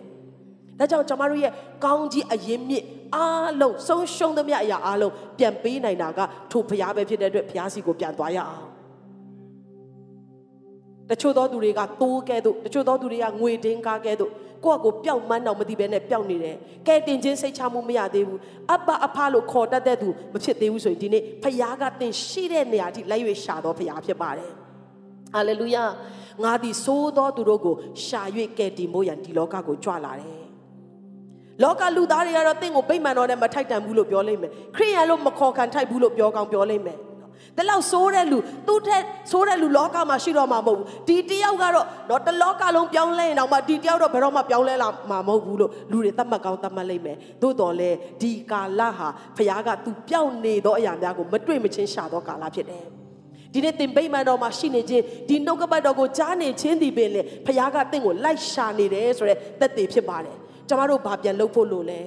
ဒါကြောင့်ကျွန်မတို့ရဲ့ကောင်းကြီးအရင်မြစ်အားလုံးဆုံးရှုံးသမျှအရာအားလုံးပြန်ပေးနိုင်တာကထိုဘုရားပဲဖြစ်တဲ့အတွက်ဘုရားစီကိုပြန်သွားရအောင် တချို့သောသူတွေကတိုးကဲ့သို့တချို့သောသူတွေကငွေတင်းကားကဲ့သို့ကိုယ့်အကိုပျောက်မှန်းတော့မသိဘဲနဲ့ပျောက်နေတယ်။ကဲတင်ချင်းစိတ်ချမှုမရသေးဘူး။အဘအဖလို့ခေါ်တတ်တဲ့သူမဖြစ်သေးဘူးဆိုရင်ဒီနေ့ဖခင်ကတင်ရှိတဲ့နေရာထိလိုက်၍ရှာတော်ဖခင်ဖြစ်ပါတယ်။ဟာလေလုယာ။ငါသည်သိုးသောသူတို့ကိုရှာ၍ကဲတင်ဖို့ရန်ဒီလောကကိုကြွလာတယ်။လောကလူသားတွေကတော့တင့်ကိုဗိမာန်တော်နဲ့မထိုက်တန်ဘူးလို့ပြောလိမ့်မယ်။ခရိယန်လို့မခေါ်ခံထိုက်ဘူးလို့ပြောကောင်းပြောလိမ့်မယ်။ တလောက်ဆိုးတဲ့လူသူ့ထက်ဆိုးတဲ့လူလောကမှာရှိတော့မှာမဟုတ်ဘူးဒီတယောက်ကတော့တော့တလောကလုံးပြောင်းလဲရင်တော့မှဒီတယောက်တော့ဘယ်တော့မှပြောင်းလဲလာမှာမဟုတ်ဘူးလို့လူတွေသတ်မှတ်ကောင်းသတ်မှတ်လိမ့်မယ်သို့တော်လဲဒီကာလဟာဖခင်ကသူပြောင်းနေသောအရာများကိုမတွေ့မချင်းရှာသောကာလဖြစ်တယ်ဒီနေ့သင်ဗိမာန်တော်မှာရှိနေခြင်းဒီနှုတ်ကပတ်တော်ကိုကြားနေခြင်းဒီပင်လေဖခင်ကသင်ကိုလိုက်ရှာနေတယ်ဆိုတဲ့သက်သေဖြစ်ပါတယ်ကျမတို့ဘာပြန်လုပ်ဖို့လို့လဲ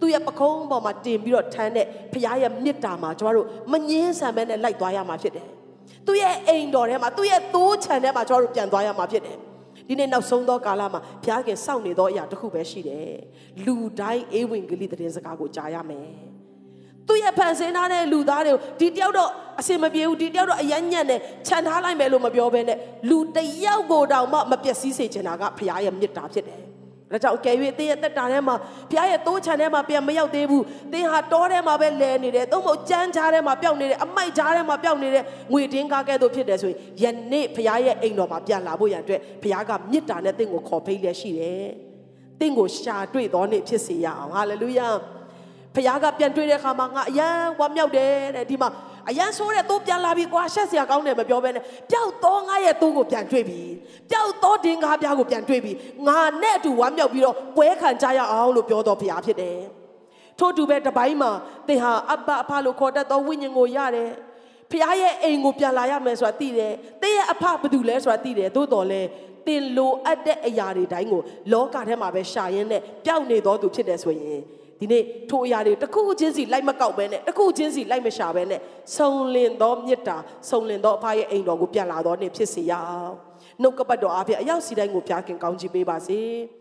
သူ့ရဲ့ပကုံးပေါ်မှာတင်ပြီးတော့ထမ်းတဲ့ဖခင်ရဲ့မေတ္တာမှာကျမတို့မငင်းဆန်ပဲနဲ့လိုက်သွားရမှာဖြစ်တယ်။သူ့ရဲ့အိမ်တော်ထဲမှာသူ့ရဲ့သိုးခြံထဲမှာကျမတို့ပြန်သွားရမှာဖြစ်တယ်။ဒီနေ့နောက်ဆုံးသောကာလမှာဘုရားခင်စောင့်နေသောအရာတစ်ခုပဲရှိတယ်။လူတိုင်းအေဝံဂေလိသတင်းစကားကိုကြားရမယ်။သူ့ရဲ့ဖန်ဆင်းထားတဲ့လူသားတွေကိုဒီတယောက်တော့အစင်မပြေဘူးဒီတယောက်တော့အယမ်းညံ့တယ်ခြံထားလိုက်မယ်လို့မပြောဘဲနဲ့လူတယောက်ကိုတောင်မှမပျက်စီးစေချင်တာကဘုရားရဲ့မေတ္တာဖြစ်တယ် ဒါကြောင့်ကယ်၍တင်းရဲ့တက်တာထဲမှာဘုရားရဲ့တိုးချန်ထဲမှာပြန်မရောက်သေးဘူးတင်းဟာတောထဲမှာပဲလဲနေတယ်သုံးဖို့ကြမ်းချားထဲမှာပျောက်နေတယ်အမိုက်ချားထဲမှာပျောက်နေတယ်ငွေတင်းကားကဲ့သို့ဖြစ်တယ်ဆိုရင်ယနေ့ဘုရားရဲ့အိမ်တော်မှာပြန်လာဖို့ရန်အတွက်ဘုရားကမေတ္တာနဲ့တင်းကိုခေါ်ဖိတ်လက်ရှိတယ်တင်းကိုရှာတွေ့သောနေ့ဖြစ်စေရအောင်ဟာလေလုယာဘုရားကပြန်တွေ့တဲ့အခါမှာငါအယံဝမ်းမြောက်တယ်တဲ့ဒီမှာ အရန်ဆိုးတဲ့သူပြန်လာပြီကွာရှက်စရာကောင်းတယ်မပြောဘဲနဲ့ပျောက်တော့ငါရဲ့သူ့ကိုပြန်တွေ့ပြီပျောက်တော့ဒင်ကားပြားကိုပြန်တွေ့ပြီငါနဲ့အတူဝမ်းမြောက်ပြီးတော့ပွဲခံကြရအောင်လို့ပြောတော်ဖရားဖြစ်တယ်ထို့တူပဲတပိုင်းမှာသင်ဟာအဘအဖလို့ခေါ်တတ်သောဝိညာဉ်ကိုရတယ်ဖရားရဲ့အိမ်ကိုပြန်လာရမယ်ဆိုတာသိတယ်သင်ရဲ့အဖဘာတူလဲဆိုတာသိတယ်သို့တော်လဲတင်လိုအပ်တဲ့အရာတွေတိုင်းကိုလောကထဲမှာပဲရှာရင်းနဲ့ပျောက်နေတော်သူဖြစ်တယ်ဆိုရင် ဒီနေ့ထိုအရာတွေတစ်ခုချင်းစီလိုက်မကောက်ပဲနဲ့တစ်ခုချင်းစီလိုက်မရှာပဲနဲ့ဆုံလင်သောမေတ္တာဆုံလင်သောအဖရဲ့အိမ်တော်ကိုပြန်လာတော်နေ့ဖြစ်စေရအောင်နှုတ်ကပတ်တော်အဖျက်အရောက်စီတိုင်းကိုဖျားခင်ကောင်းချီးပေးပါစေ။